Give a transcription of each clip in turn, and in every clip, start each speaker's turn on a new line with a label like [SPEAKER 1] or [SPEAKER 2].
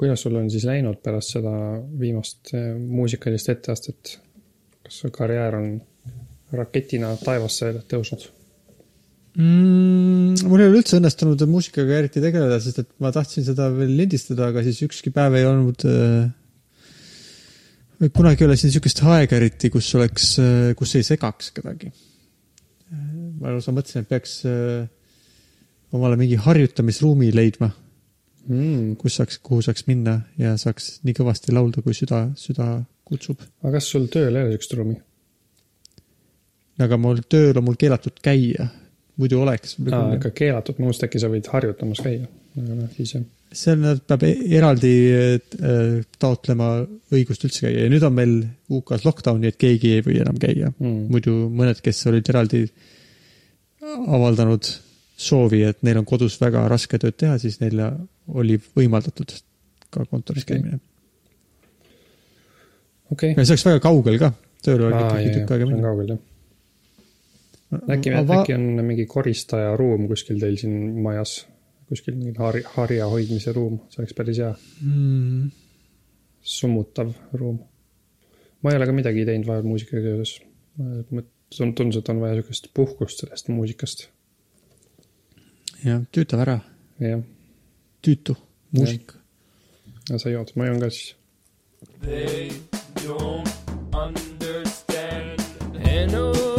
[SPEAKER 1] kuidas sul on siis läinud pärast seda viimast eh, muusikalist etteastet? kas su karjäär on raketina taevasse tõusnud
[SPEAKER 2] mm,? mul ei ole üldse õnnestunud muusikaga eriti tegeleda, sest et ma tahtsin seda veel lindistada, aga siis ükski päev ei olnud äh, kunagi ei ole siin niisugust aega eriti, kus oleks, äh, kus ei segaks kedagi. ma lausa mõtlesin, et peaks äh, omale mingi harjutamisruumi leidma mm., kus saaks, kuhu saaks minna ja saaks nii kõvasti laulda, kui süda, süda kutsub.
[SPEAKER 1] aga kas sul tööl ei ole niisugust ruumi?
[SPEAKER 2] aga mul tööl on mul keelatud käia, muidu oleks.
[SPEAKER 1] aga keelatud, ma mõtlesin, et äkki sa võid harjutamas käia, aga noh, siis jah.
[SPEAKER 2] seal nad peab e-, eraldi äh, taotlema õigust üldse käia ja nüüd on meil UK-s lockdown, nii et keegi ei või enam käia mm.. muidu mõned, kes olid eraldi avaldanud soovi, et neil on kodus väga raske tööd teha, siis neile oli võimaldatud ka kontoris okay. käimine.
[SPEAKER 1] okei okay..
[SPEAKER 2] ja see oleks väga kaugel ka, tööl oli ikkagi
[SPEAKER 1] tükk aega minna. kaugel jah. äkki Ava..., äkki on mingi koristaja ruum kuskil teil siin majas, kuskil mingi har-, harja hoidmise ruum, see oleks päris hea mm.. summutav ruum. ma ei ole ka midagi teinud vahepeal muusikaga seoses. tundus, et on vaja sihukest puhkust sellest muusikast
[SPEAKER 2] jah, tüütav ära.
[SPEAKER 1] jah.
[SPEAKER 2] tüütu muusika.
[SPEAKER 1] ja sa jood, ma joon ka siis.
[SPEAKER 3] They don't understand Hanno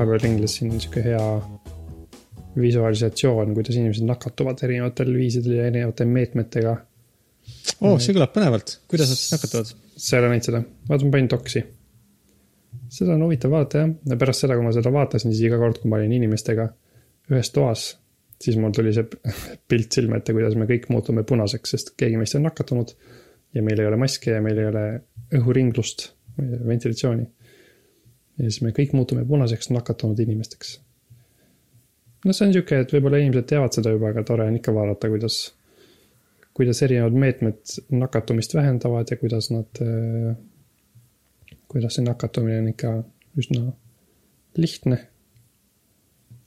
[SPEAKER 1] vahepeal ringles siin sihuke hea visualisatsioon, kuidas inimesed nakatuvad erinevatel viisidel ja erinevate meetmetega.
[SPEAKER 2] oo see kõlab põnevalt, kuidas nad siis nakatuvad?
[SPEAKER 1] ei ole näinud seda, vaata ma panin doksi. seda on huvitav vaadata jah, ja pärast seda, kui ma seda vaatasin, siis iga kord, kui ma olin inimestega ühes toas, siis mul tuli see pilt silme ette, kuidas me kõik muutume punaseks, sest keegi meist on nakatunud. ja meil ei ole maske ja meil ei ole õhuringlust, ventilatsiooni. Ja siis me kõik muutume punaseks nakatunud inimesteks no see on sihuke, et võib-olla inimesed teavad seda juba, aga tore on ikka vaadata, kuidas, kuidas erinevad meetmed nakatumist vähendavad ja kuidas nad, kuidas see nakatumine on ikka üsna lihtne.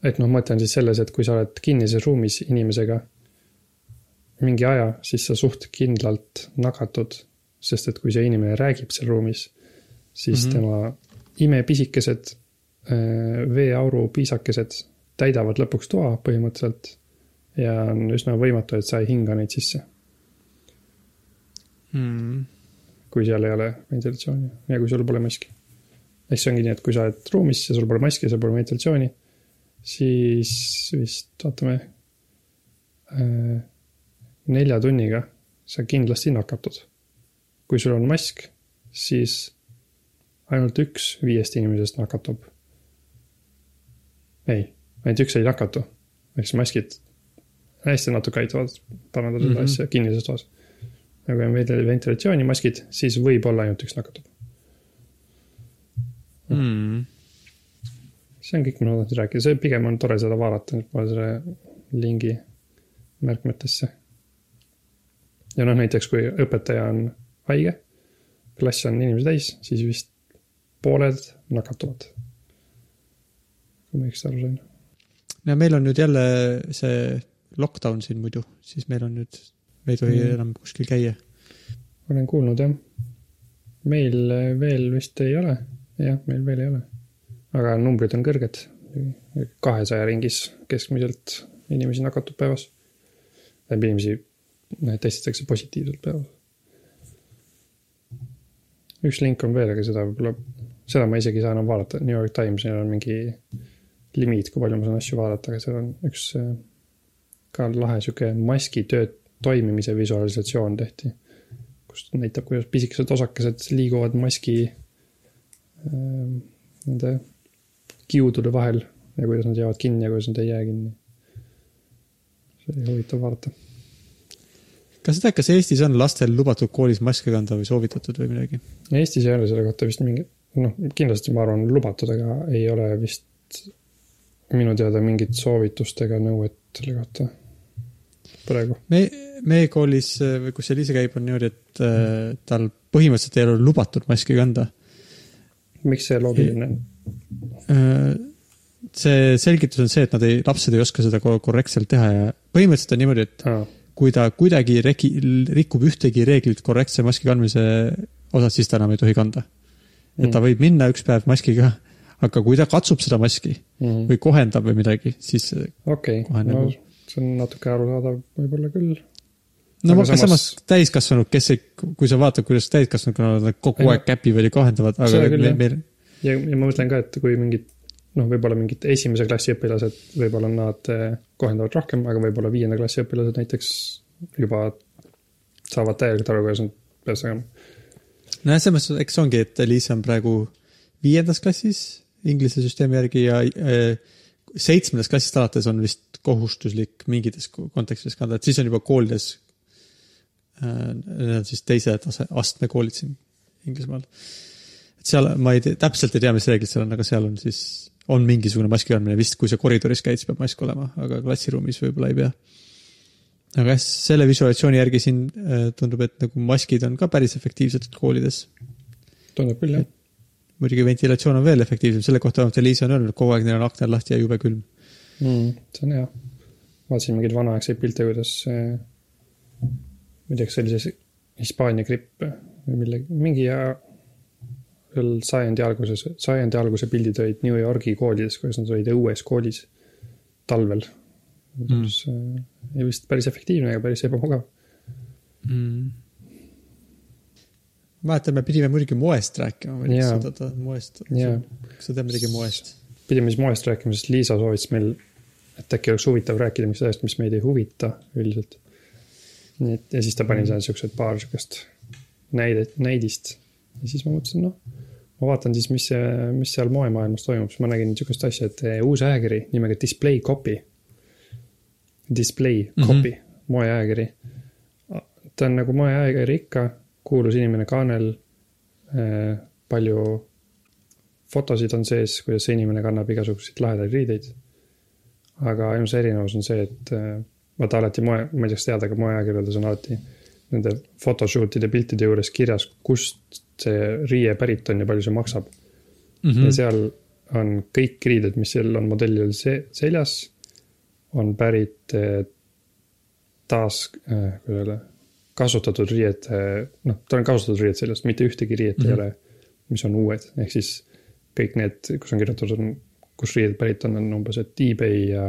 [SPEAKER 1] et noh, mõte on siis selles, et kui sa oled kinnises ruumis inimesega mingi aja, siis sa suht kindlalt nakatud, sest et kui see inimene räägib seal ruumis, siis mm -hmm. tema imepisikesed veeauru piisakesed täidavad lõpuks toa põhimõtteliselt. ja on üsna võimatu, et sa ei hinga neid sisse
[SPEAKER 2] hmm..
[SPEAKER 1] kui seal ei ole ventilatsiooni ja kui sul pole maski. ehk see ongi nii, et kui sa oled ruumis ja sul pole maski ja sul pole ventilatsiooni, siis vist vaatame äh,. nelja tunniga sa kindlasti nakatud. kui sul on mask, siis ainult üks viiest inimesest nakatub. ei ainult üks ei nakatu. ehk siis maskid hästi natuke aitavad parandada seda mm -hmm. asja kinnises toas. ja kui on veel ventilatsioonimaskid, siis võib-olla ainult üks nakatub
[SPEAKER 2] mm..
[SPEAKER 1] see on kõik, mida ma tahtsin rääkida, see pigem on tore seda vaadata, nüüd panen selle lingi märkmetesse. ja noh, näiteks kui õpetaja on haige, klass on inimesi täis, siis vist pooled nakatuvad. kui ma õigesti aru sain
[SPEAKER 2] no meil on nüüd jälle see lockdown siin muidu, siis meil on nüüd, me ei tohi mm. enam kuskil käia.
[SPEAKER 1] olen kuulnud jah. meil veel vist ei ole, jah, meil veel ei ole. aga numbrid on kõrged, kahesaja ringis keskmiselt inimesi nakatub päevas. tähendab inimesi testitakse positiivselt päevas. üks link on veel, aga seda võib-olla, seda ma isegi ei saa enam vaadata, New York Times'il on mingi limiit, kui palju ma saan asju vaadata, aga seal on üks äh, ka lahe sihuke maski töö toimimise visualisatsioon tehti. kus näitab, kuidas pisikesed osakesed liiguvad maski äh, nende kiudude vahel ja kuidas nad jäävad kinni ja kuidas nad ei jää kinni. see oli huvitav vaadata.
[SPEAKER 2] kas tead, kas Eestis on lastel lubatud koolis maske kanda või soovitatud või midagi?
[SPEAKER 1] Eestis ei ole selle kohta vist mingi, noh, kindlasti ma arvan, lubatud, aga ei ole vist minu teada mingit soovitust ega nõuet selle kohta. praegu.
[SPEAKER 2] me, meie koolis või kus Eliise käib, on niimoodi, et äh, tal põhimõtteliselt ei ole lubatud maski kanda
[SPEAKER 1] miks see loogiline on?
[SPEAKER 2] Äh, see selgitus on see, et nad ei, lapsed ei oska seda ko- korrektselt teha ja põhimõtteliselt on niimoodi, et
[SPEAKER 1] aa,
[SPEAKER 2] kui ta kuidagi reki-, rikub ühtegi reeglit korrektse maski kandmise osas, siis ta enam ei tohi kanda. Et ta võib minna üks päev maskiga, aga kui ta katsub seda maski
[SPEAKER 1] Mhm.
[SPEAKER 2] või kohendab või midagi, siis
[SPEAKER 1] okei,
[SPEAKER 2] kohe
[SPEAKER 1] no see on natuke arusaadav võib-olla küll.
[SPEAKER 2] no
[SPEAKER 1] Aga
[SPEAKER 2] aga samas,
[SPEAKER 1] samas-
[SPEAKER 2] täiskasvanud, kes ei, kui sa vaatad, kuidas täiskasvanud, nad kogu aeg käpivad ja kohendavad, aga
[SPEAKER 1] küll,
[SPEAKER 2] meil, meil,
[SPEAKER 1] ja, ja ma mõtlen ka, et kui mingid noh, võib-olla mingid esimese klassi õpilased, võib-olla nad eh, kohendavad rohkem, aga võib-olla viienda klassi õpilased näiteks juba saavad täielikult aru, kuidas nad peavad tegema.
[SPEAKER 2] nojah, selles mõttes, eks ongi, et Liisa on praegu viiendas klassis inglise süsteemi järgi ja äh, seitsmendast klassist alates on vist kohustuslik mingites ko- kontekstides kanda, et siis on juba koolides äh,, need on siis teise tase, astme koolid siin Inglismaal. et seal ma ei tea, täpselt ei tea, mis reeglid seal on, aga seal on siis, on mingisugune maski kandmine vist, kui sa koridoris käid, siis peab mask olema, aga klassiruumis võib-olla ei pea. Aga jah, selle visualisatsiooni järgi siin äh, tundub, et nagu maskid on ka päris efektiivsed koolides
[SPEAKER 1] tundub küll jah.
[SPEAKER 2] muidugi ventilatsioon on veel efektiivsem, selle kohta vähemalt Eliisa on öelnud, et kogu aeg neil on aknad lahti ja jube külm.
[SPEAKER 1] mm,. see on hea. vaatasin mingeid vanaaegseid pilte, kuidas eh, ma ei tea, kas see oli see Hispaania gripp või millegi, mingi ja veel sajandi alguses, sajandi alguse pildid olid New Yorgi koolides, kuidas nad olid õues koolis talvel mm.. ei vist päris efektiivne, aga päris ebamugav.
[SPEAKER 2] mm.. mäletan, me pidime muidugi moest rääkima.
[SPEAKER 1] Jaa.
[SPEAKER 2] moest.
[SPEAKER 1] Jaa.
[SPEAKER 2] kas sa tead midagi moest?
[SPEAKER 1] pidime siis moest rääkima, sest Liisa soovitas meil, et äkki oleks huvitav rääkida midagi sellest, mis meid ei huvita üldiselt. nii et ja siis ta pani seal siuksed paar siukest näidet, näidist ja siis ma mõtlesin, noh, ma vaatan siis, mis, mis seal moemaailmas toimub, siis ma nägin siukest asja, et eh, uus ajakiri nimega Display Copy. Display
[SPEAKER 2] Mhm.
[SPEAKER 1] Copy mm, -hmm. moeajakiri. ta on nagu moeajakiri ikka, kuulus inimene kaanel eh,. palju fotosid on sees, kuidas see inimene kannab igasuguseid lahedaid riideid. aga ainus erinevus on see, et eh, vaata alati moe, ma ei tea, kas tead, aga moeajakirjades on alati nende photoshoot'ide piltide juures kirjas, kust see riie pärit on ja palju see maksab mm. -hmm. ja seal on kõik riided, mis seal on modellil se seljas, on pärit eh, taas äh,, kuidas öelda, kasutatud riiete, noh, tal on kasutatud riied seljas, mitte ühtegi riiet mm -hmm. ei ole, mis on uued, ehk siis kõik need, kus on kirjutatud, on, kus riided pärit on, on umbes, et eBay ja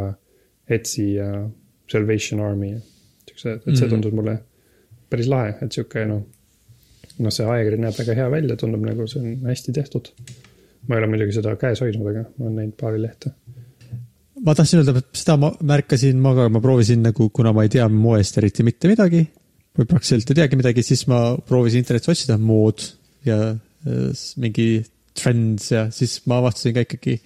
[SPEAKER 1] Etsy ja Salvation Army ja siukse, et see
[SPEAKER 2] Mhm.
[SPEAKER 1] tundus mulle päris lahe, et sihuke noh, noh, see ajakiri näeb väga hea välja, tundub nagu see on hästi tehtud. ma ei ole muidugi seda käes hoidnud, aga ma olen näinud paari lehte.
[SPEAKER 2] Ma tahtsin öelda, et seda ma märkasin ma ka, ma proovisin nagu, kuna ma ei tea moest eriti mitte midagi või praktiliselt ei teagi midagi, siis ma proovisin internetis otsida mood ja äh, mingi trends ja siis ma avastasin ka ikkagi,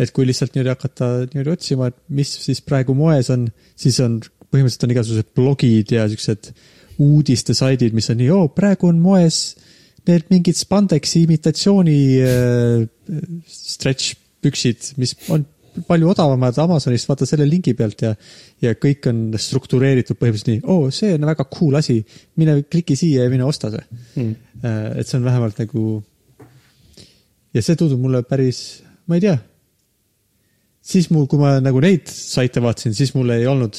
[SPEAKER 2] et kui lihtsalt niimoodi hakata niimoodi otsima, et mis siis praegu moes on, siis on põhimõtteliselt on igasugused blogid ja siuksed uudistesaidid, mis on nii, oo, praegu on moes need mingid spandexi imitatsiooni äh, stretch püksid, mis on palju odavamad Amazonist, vaata selle lingi pealt ja, ja kõik on struktureeritud põhimõtteliselt nii, oo, see on väga cool asi, mine kliki siia ja mine osta see
[SPEAKER 1] Mm.
[SPEAKER 2] mm.. et see on vähemalt nagu ja see tundub mulle päris, ma ei tea. siis mul, kui ma nagu neid saite vaatasin, siis mul ei olnud,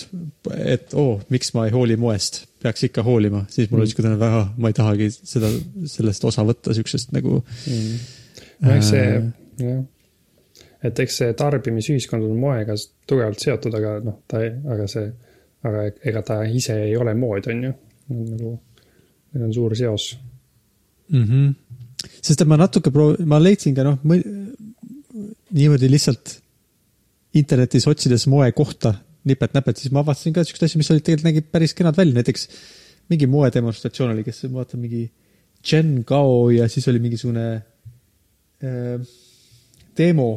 [SPEAKER 2] et oo, miks ma ei hooli moest, peaks ikka hoolima, siis mul oli siuke tunne väga, ma ei tahagi seda, sellest osa võtta, siuksest nagu
[SPEAKER 1] mm.. no eks see
[SPEAKER 2] Äh.,
[SPEAKER 1] jah, et eks see tarbimisühiskond on moega tugevalt seotud, aga noh, ta aga see, aga ega ta ise ei ole mood, on ju. nagu, neil on suur seos.
[SPEAKER 2] mm. -hmm. sest et ma natuke proov-, ma leidsin ka noh, niimoodi lihtsalt internetis otsides moe kohta nipet-näpet, siis ma avastasin ka siukseid asju, mis olid tegelikult nägid päris kenad välja, näiteks mingi moedemonstratsioon oli, kes ma vaatan mingi Chen Gao ja siis oli mingisugune äh, demo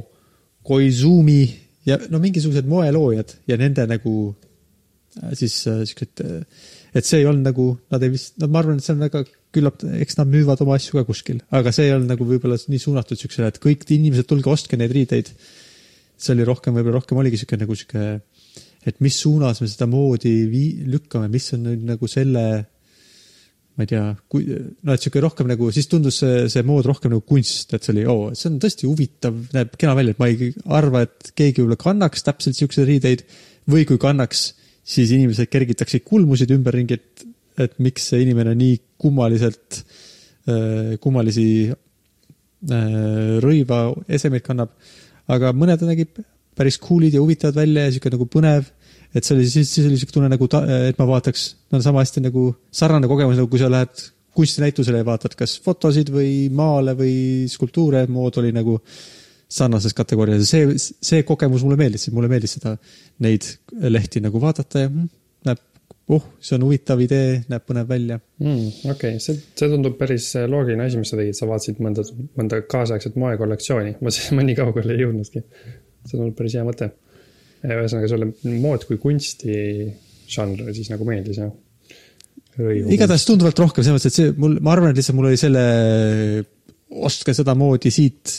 [SPEAKER 2] Koizumi ja no mingisugused moeloojad ja nende nagu äh, siis äh, siuksed äh, et see ei olnud nagu, nad ei vist, no ma arvan, et see on väga, küllap, eks nad müüvad oma asju ka kuskil, aga see ei olnud nagu võib-olla nii suunatud siuksele, et kõik inimesed, tulge ostke neid riideid. see oli rohkem, võib-olla rohkem oligi siuke nagu siuke et mis suunas me seda moodi vii-, lükkame, mis on nüüd nagu selle, ma ei tea, kui, no et sihuke rohkem nagu, siis tundus see, see mood rohkem nagu kunst, et see oli oo, see on tõesti huvitav, näeb kena välja, et ma ei arva, et keegi võib-olla kannaks täpselt siukseid riideid või kui kannaks, siis inimesed kergitaksid kulmusid ümberringi, et, et miks see inimene nii kummaliselt, kummalisi äh, rõiva esemeid kannab. aga mõned nägid päris cool'id ja huvitavad välja ja sihuke nagu põnev. Et see oli siis, siis oli sihuke tunne nagu, et ma vaataks, no sama hästi nagu sarnane kogemus, nagu kui sa lähed kunstinäitusele ja vaatad kas fotosid või maale või skulptuure, mood oli nagu sarnases kategoorias ja see, see kogemus mulle meeldis, mulle meeldis seda, neid lehti nagu vaadata ja mm, näeb, oh, see on huvitav idee, näeb põnev välja.
[SPEAKER 1] mm,. okei okay., see, see tundub päris loogiline asi, mis sa tegid, sa vaatasid mõnda, mõnda kaasaegset moekollektsiooni, ma, ma nii kaugele ei jõudnudki. see tundub päris hea mõte. Ühesõnaga sulle mood kui kunsti žanr siis nagu meeldis jah?
[SPEAKER 2] igatahes tunduvalt rohkem, selles mõttes, et see mul, ma arvan, et lihtsalt mul oli selle, ostke sedamoodi siit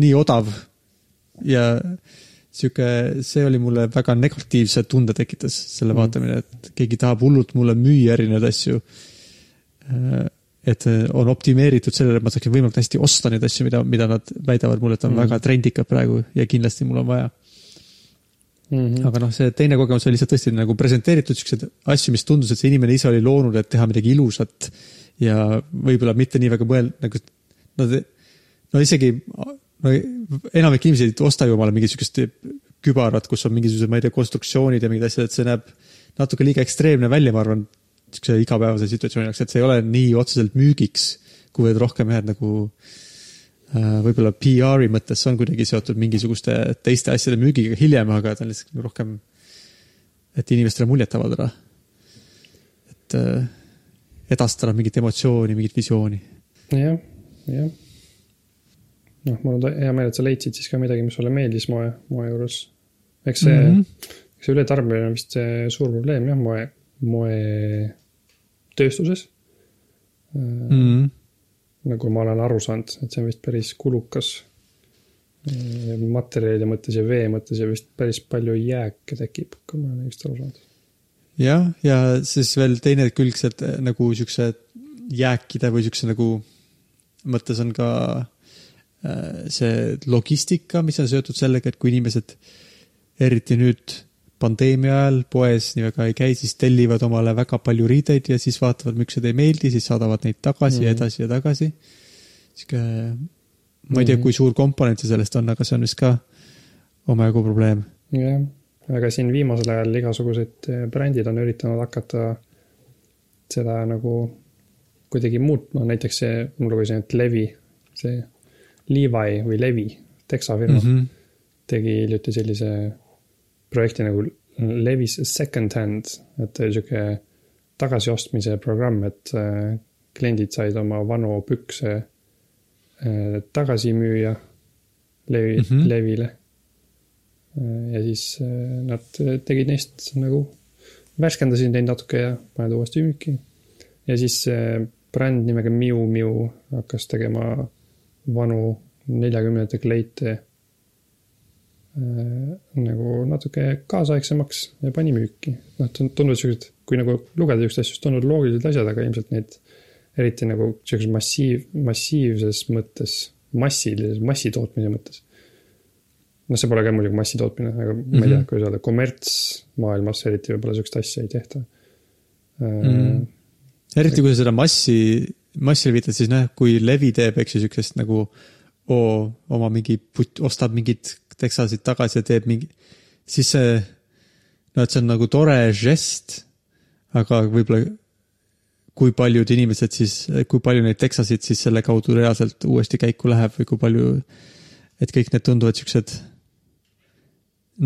[SPEAKER 2] nii odav ja sihuke, see oli mulle väga negatiivse tunde tekitas, selle
[SPEAKER 1] Mhm.
[SPEAKER 2] vaatamine, et keegi tahab hullult mulle müüa erinevaid asju. et on optimeeritud sellele, et ma saaksin võimalikult hästi osta neid asju, mida, mida nad väidavad mulle, et on mm. väga trendikad praegu ja kindlasti mul on vaja.
[SPEAKER 1] mm. -hmm.
[SPEAKER 2] aga noh, see teine kogemus oli lihtsalt tõesti nagu presenteeritud siukseid asju, mis tundus, et see inimene ise oli loonud, et teha midagi ilusat ja võib-olla mitte nii väga mõel-, nagu nad, no isegi, no enamik inimesi ei osta ju omale mingit siukest kübarat, kus on mingisugused, ma ei tea, konstruktsioonid ja mingid asjad, et see näeb natuke liiga ekstreemne välja, ma arvan, siukse igapäevase situatsiooni jaoks, et see ei ole nii otseselt müügiks, kuivõrd rohkem jah, et nagu äh, võib-olla PR-i mõttes on kuidagi seotud mingisuguste teiste asjade müügiga hiljem, aga ta on lihtsalt rohkem, et inimestele muljet avaldada. et äh, edastada mingit emotsiooni, mingit visiooni.
[SPEAKER 1] jah, jah. noh, mul on hea meel, et sa leidsid siis ka midagi, mis sulle meeldis moe, moe juures. eks see mm. -hmm. see ületarbimine on vist suur probleem jah, moe, moetööstuses mm..
[SPEAKER 2] Mm.
[SPEAKER 1] Nagu ma olen aru saanud, et see on vist päris kulukas. materjalide mõttes ja vee mõttes ja vist päris palju jääke tekib, kui ma olen õigesti aru saanud.
[SPEAKER 2] jah, ja siis veel teine külg sealt äh, nagu siukse jääkide või siukse nagu mõttes on ka äh, see logistika, mis on seotud sellega, et kui inimesed eriti nüüd pandeemia ajal poes nii väga ei käi, siis tellivad omale väga palju riideid ja siis vaatavad, miks need ei meeldi, siis saadavad neid tagasi mm. ja
[SPEAKER 1] Mhm.
[SPEAKER 2] edasi ja tagasi. sihuke, ma ei tea,
[SPEAKER 1] Mhm.
[SPEAKER 2] kui suur komponent see sellest on, aga see on vist ka omajagu probleem.
[SPEAKER 1] jah, aga siin viimasel ajal igasugused eh, brändid on üritanud hakata seda nagu kuidagi muutma, näiteks see, mul lugesin, et Levi, see Levi või Levi, Texa firma mm. -hmm. tegi hiljuti sellise projekti nagu Levi's Second Hand, et sihuke tagasiostmise programm, et eh, kliendid said oma vanu pükse eh, tagasi müüa Levi mm. -hmm. Levile. ja siis nad tegid neist nagu, värskendasid neid natuke ja panid uuesti müüki. ja siis bränd nimega Miu Miu hakkas tegema vanu neljakümnendate kleite äh, nagu natuke kaasaegsemaks ja pani müüki. noh, tunduvad siuksed, kui nagu lugeda siukseid asju, siis tunduvad loogilised asjad, aga ilmselt need eriti nagu siukses massiiv, massiivses mõttes, massilises, massitootmise mõttes. noh, see pole ka muidugi massitootmine, aga mm -hmm. ma ei tea, kuidas öelda, kommertsmaailmas eriti võib-olla siukest asja ei tehta mm. -hmm.
[SPEAKER 2] eriti kui sa seda massi, massile viitad, siis noh, kui Levi teeb, eks ju, siukest nagu oo, oma mingi put-, ostab mingid teksasid tagasi ja teeb mingi, siis see, no et see on nagu tore žest, aga võib-olla kui paljud inimesed siis, kui palju neid teksasid siis selle kaudu reaalselt uuesti käiku läheb või kui palju, et kõik need tunduvad siuksed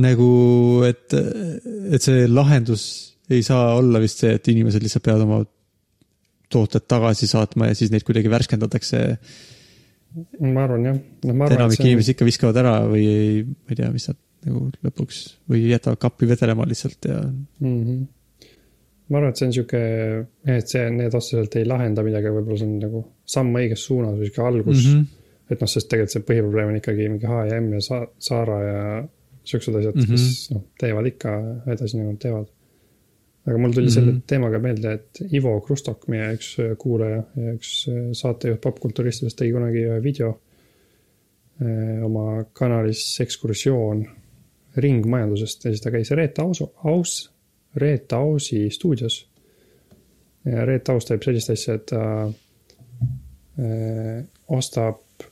[SPEAKER 2] nagu, et, et see lahendus ei saa olla vist see, et inimesed lihtsalt peavad oma tooted tagasi saatma ja siis neid kuidagi värskendatakse.
[SPEAKER 1] Ma arvan jah, arvan,
[SPEAKER 2] enamik
[SPEAKER 1] see
[SPEAKER 2] inimesi ikka viskavad ära või ei, ma ei tea, mis nad nagu lõpuks või jätavad kappi vedelema lihtsalt ja
[SPEAKER 1] on mm. -hmm. ma arvan, et see on sihuke, et see, need otseselt ei lahenda midagi, võib-olla see on nagu samm õiges suunas või sihuke algus mm. -hmm. et noh, sest tegelikult see põhiprobleem on ikkagi mingi H&M ja Sa- Zara ja siuksed asjad mm, -hmm. kes noh, teevad ikka edasi nagu nad teevad. Aga mul tuli mm -hmm. selle teemaga meelde, et Ivo Krustok, meie üks kuulaja ja üks saatejuht popkulturistidest tegi kunagi ühe video eh, oma kanalis Ekskursioon ringmajandusest ja siis ta käis Reet Aus, Aus, Reet Ausi stuudios. ja Reet Aus teeb sellist asja, et ta äh, ostab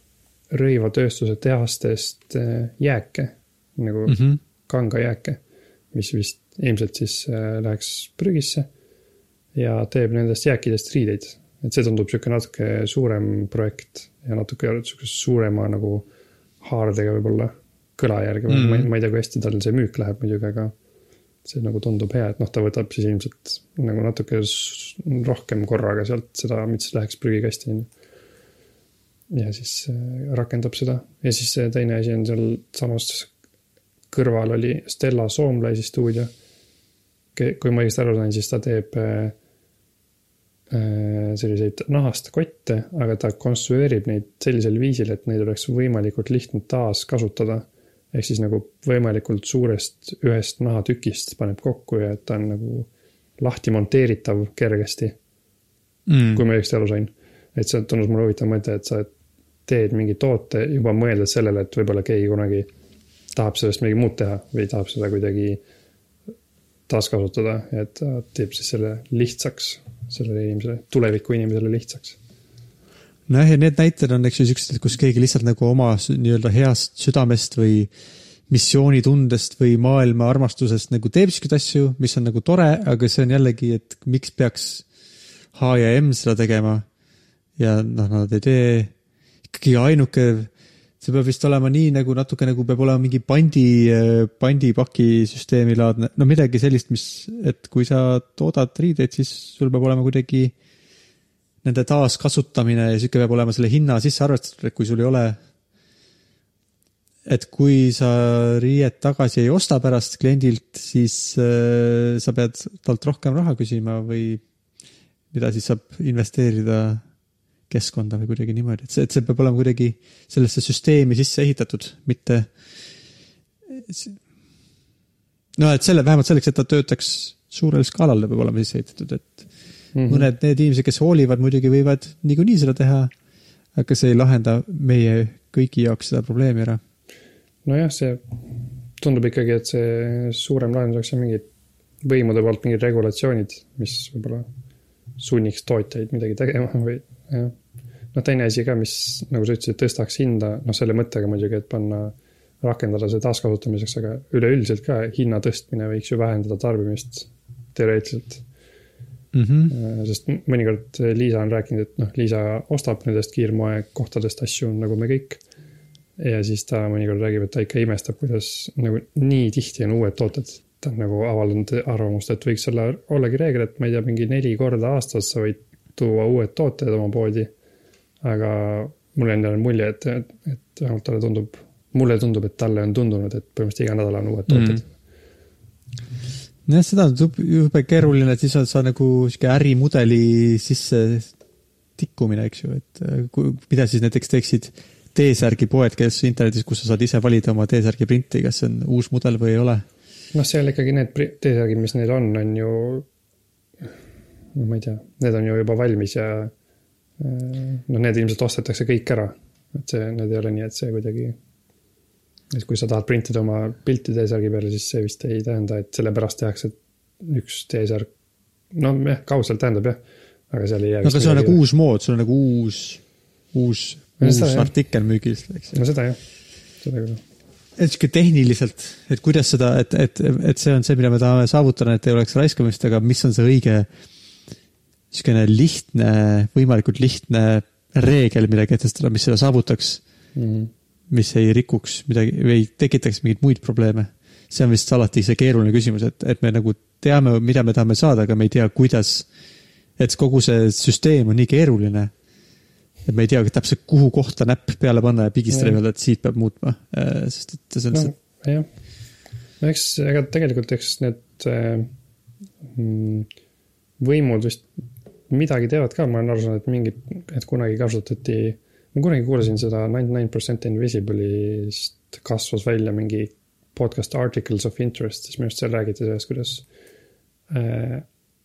[SPEAKER 1] rõivatööstuse tehastest äh, jääke, nagu mm -hmm. kangajääke, mis vist ilmselt siis äh, läheks prügisse. ja teeb nendest jääkidest riideid, et see tundub sihuke natuke suurem projekt ja natuke sihukese suurema nagu haardega võib-olla kõla järgi mm, -hmm. ma ei, ma ei tea, kui hästi tal see müük läheb muidugi, aga see nagu tundub hea, et noh, ta võtab siis ilmselt nagu natuke rohkem korraga sealt seda, mis läheks prügikasti, on ju ja siis äh, rakendab seda ja siis see teine asi on sealsamas kõrval oli Stella Soomlaisi stuudio. Kui ma õigesti aru sain, siis ta teeb äh, äh, selliseid nahast kotte, aga ta konstrueerib neid sellisel viisil, et neid oleks võimalikult lihtne taaskasutada. ehk siis nagu võimalikult suurest ühest nahatükist paneb kokku ja et ta on nagu lahti monteeritav kergesti mm.. kui ma õigesti aru sain. et see tundus mulle huvitav mõte, et sa teed mingi toote juba mõeldes sellele, et võib-olla keegi kunagi tahab sellest midagi muud teha või tahab seda kuidagi taaskasutada, et ta teeb siis selle lihtsaks sellele inimesele, tuleviku inimesele lihtsaks.
[SPEAKER 2] nojah, ja need näited on, eks ju, siuksed, kus keegi lihtsalt nagu oma nii-öelda heast südamest või missioonitundest või maailma armastusest nagu teeb siukseid asju, mis on nagu tore, aga see on jällegi, et miks peaks H ja M seda tegema. ja noh, nad ei tee ikkagi ainuke, see peab vist olema nii nagu natuke nagu peab olema mingi pandi, pandipaki süsteemi laadne, no midagi sellist, mis, et kui sa toodad riideid, siis sul peab olema kuidagi nende taaskasutamine ja sihuke peab olema selle hinna sisse arvestatud, et kui sul ei ole et kui sa riiet tagasi ei osta pärast kliendilt, siis äh, sa pead talt rohkem raha küsima või mida siis saab investeerida keskkonda või kuidagi niimoodi, et see, et see peab olema kuidagi sellesse süsteemi sisse ehitatud, mitte. no et selle, vähemalt selleks, et ta töötaks suurel skaalal, ta peab olema sisse ehitatud, et mm -hmm. mõned need inimesed, kes hoolivad, muidugi võivad niikuinii seda teha. aga see ei lahenda meie kõigi jaoks seda probleemi ära.
[SPEAKER 1] nojah, see tundub ikkagi, et see suurem lahendus oleks mingid võimude poolt mingid regulatsioonid, mis võib-olla sunniks tootjaid midagi tegema või jah noh, teine asi ka, mis nagu sa ütlesid, tõstaks hinda, noh selle mõttega muidugi, et panna, rakendada see taaskasutamiseks, aga üleüldiselt ka hinna tõstmine võiks ju vähendada tarbimist teoreetiliselt mm. -hmm. sest mõnikord Liisa on rääkinud, et noh, Liisa ostab nendest kiirmoekohtadest asju nagu me kõik. ja siis ta mõnikord räägib, et ta ikka imestab, kuidas nagu nii tihti on uued tooted. ta on nagu avaldanud arvamust, et võiks olla, ollagi reegel, et ma ei tea, mingi neli korda aastas sa võid tuua uued tooted oma poodi aga mulle endale on mulje, et, et, et vähemalt talle tundub, mulle tundub, et talle on tundunud, et põhimõtteliselt iga nädal on uued tooted
[SPEAKER 2] mm.. nojah, seda on jube keeruline, et siis on sa nagu sihuke ärimudeli sisse tikkumine, eks ju, et äh, kui, mida siis näiteks teeksid T-särgi poed, kes internetis, kus sa saad ise valida oma T-särgi printi, kas see on uus mudel või ei ole?
[SPEAKER 1] noh, seal ikkagi need T-särgid, mis neil on, on ju, no ma ei tea, need on ju juba valmis ja noh, need ilmselt ostetakse kõik ära. et see, need ei ole nii, et see kuidagi. et kui sa tahad printida oma pilti T-särgi peale, siis see vist ei tähenda, et sellepärast tehakse üks T-särk. no jah, kaudselt tähendab jah, aga seal ei jää.
[SPEAKER 2] no aga see on nagu uus mood, sul on nagu uus, uus, uus seda, artikkel müügis, eks.
[SPEAKER 1] no seda jah, seda küll
[SPEAKER 2] et sihuke tehniliselt, et kuidas seda, et, et, et see on see, mida me tahame saavutada, et ei oleks raiskamist, aga mis on see õige niisugune lihtne, võimalikult lihtne reegel, mida kehtestada, mis seda saavutaks mm. -hmm. mis ei rikuks midagi või ei tekitaks mingeid muid probleeme. see on vist alati see keeruline küsimus, et, et me nagu teame, mida me tahame saada, aga me ei tea, kuidas. et kogu see süsteem on nii keeruline. et me ei tea täpselt, kuhu kohta näpp peale panna ja pigistada ja öelda, et siit peab muutma, äh, sest et see on
[SPEAKER 1] no,. jah, no eks, ega tegelikult, eks need äh, mm, võimud vist midagi teevad ka, ma olen aru saanud, et mingit, et kunagi kasutati, ma kunagi kuulasin seda Ninety Nine Percent Invisible'ist kasvas välja mingi podcast Articles of Interest, siis minu arust seal räägiti sellest, kuidas äh,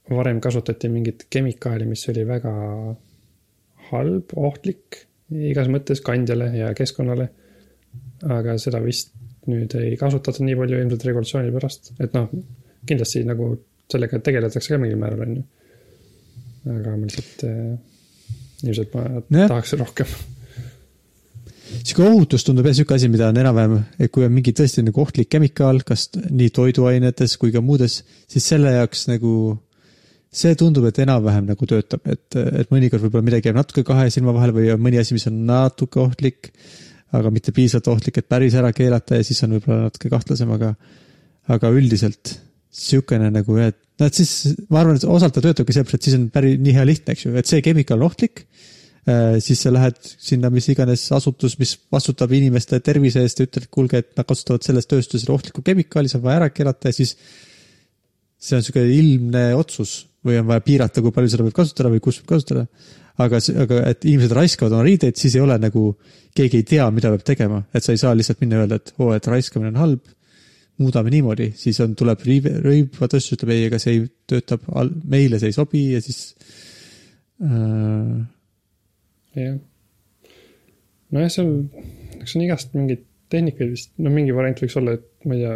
[SPEAKER 1] varem kasutati mingit kemikaali, mis oli väga halb, ohtlik igas mõttes kandjale ja keskkonnale. aga seda vist nüüd ei kasutata nii palju ilmselt regulatsiooni pärast, et noh, kindlasti nagu sellega tegeletakse ka mingil määral, on ju. Aga ma lihtsalt äh,, ilmselt ma
[SPEAKER 2] Nojah.
[SPEAKER 1] tahaks rohkem.
[SPEAKER 2] sihuke ohutus tundub jah sihuke asi, mida on enam-vähem, et kui on mingi tõesti nagu ohtlik kemikaal, kas nii toiduainetes kui ka muudes, siis selle jaoks nagu see tundub, et enam-vähem nagu töötab, et, et mõnikord võib-olla midagi jääb natuke kahe silma vahele või on mõni asi, mis on natuke ohtlik, aga mitte piisavalt ohtlik, et päris ära keelata ja siis on võib-olla natuke kahtlasem, aga aga üldiselt sihukene nagu, et noh, et siis ma arvan, et osalt ta töötabki sellepärast, et siis on päris nii hea lihtne, eks ju, et see kemikaal on ohtlik Äh, siis sa lähed sinna mis iganes asutus, mis vastutab inimeste tervise eest ja ütled, et kuulge, et nad kasutavad selles tööstuses ohtlikku kemikaali, see on vaja ära keelata ja siis see on sihuke ilmne otsus või on vaja piirata, kui palju seda võib kasutada või kus võib kasutada. aga, aga et inimesed raiskavad oma riideid, siis ei ole nagu, keegi ei tea, mida peab tegema, et sa ei saa lihtsalt minna ja öelda, et oo, et raiskamine on halb. Muudame niimoodi, siis on, tuleb riive, rõivvatööstus ütleb ei, ega see ei töötab, meile see ei sobi ja siis äh,
[SPEAKER 1] jah. nojah, seal, eks on igast mingeid tehnikaid vist, no mingi variant võiks olla, et ma ei tea.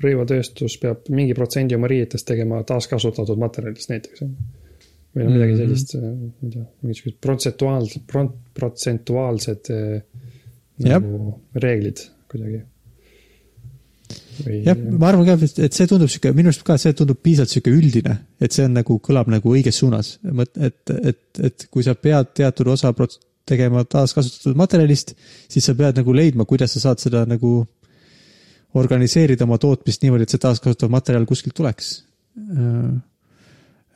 [SPEAKER 1] rõivatööstus peab mingi protsendi oma riietest tegema taaskasutatud materjalist näiteks. või no midagi
[SPEAKER 2] Mhm.
[SPEAKER 1] sellist, ma ei tea, mingisugused protsentuaalsed, protsentuaalsed
[SPEAKER 2] Jah.
[SPEAKER 1] nagu reeglid kuidagi.
[SPEAKER 2] jah, ma arvan ka, et see tundub sihuke, minu arust ka see tundub piisavalt sihuke üldine, et see on nagu, kõlab nagu õiges suunas. et, et, et kui sa pead teatud osa prots- tegema taaskasutatud materjalist, siis sa pead nagu leidma, kuidas sa saad seda nagu organiseerida oma tootmist niimoodi, et see taaskasutatav materjal kuskilt tuleks.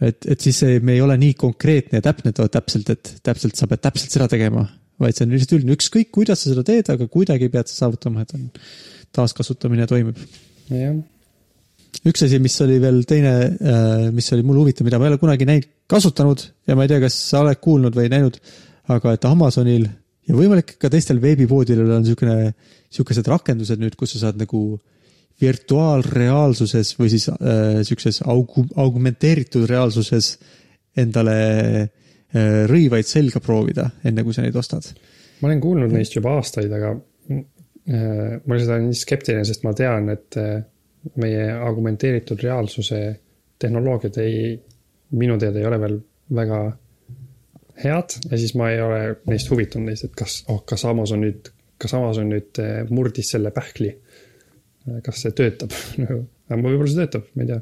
[SPEAKER 2] et, et siis see, me ei ole nii konkreetne ja täpne too täpselt, et täpselt sa pead täpselt seda tegema, vaid see on lihtsalt üldine, ükskõik kuidas sa seda teed, aga kuidagi pead sa saavutama, et on taaskasutamine toimib
[SPEAKER 1] jah,
[SPEAKER 2] üks asi, mis oli veel teine, mis oli mul huvitav, mida ma ei ole kunagi näinud, kasutanud ja ma ei tea, kas sa oled kuulnud või näinud, aga et Amazonil ja võimalik ka teistel veebipoodidel on niisugune, niisugused rakendused nüüd, kus sa saad nagu virtuaalreaalsuses või siis äh, siukses aug-, augmenteeritud reaalsuses endale äh, rõivaid selga proovida, enne kui sa neid ostad.
[SPEAKER 1] ma olen kuulnud neist juba aastaid, aga äh, ma lihtsalt olen nii skeptiline, sest ma tean, et äh, meie augmenteeritud reaalsuse tehnoloogiad ei, minu teada ei ole veel väga head ja siis ma ei ole neist huvitunud neist, et kas oh,, kas Amazon nüüd, kas Amazon nüüd äh, murdis selle pähkli. kas see töötab nagu, võib-olla see töötab, ma ei tea.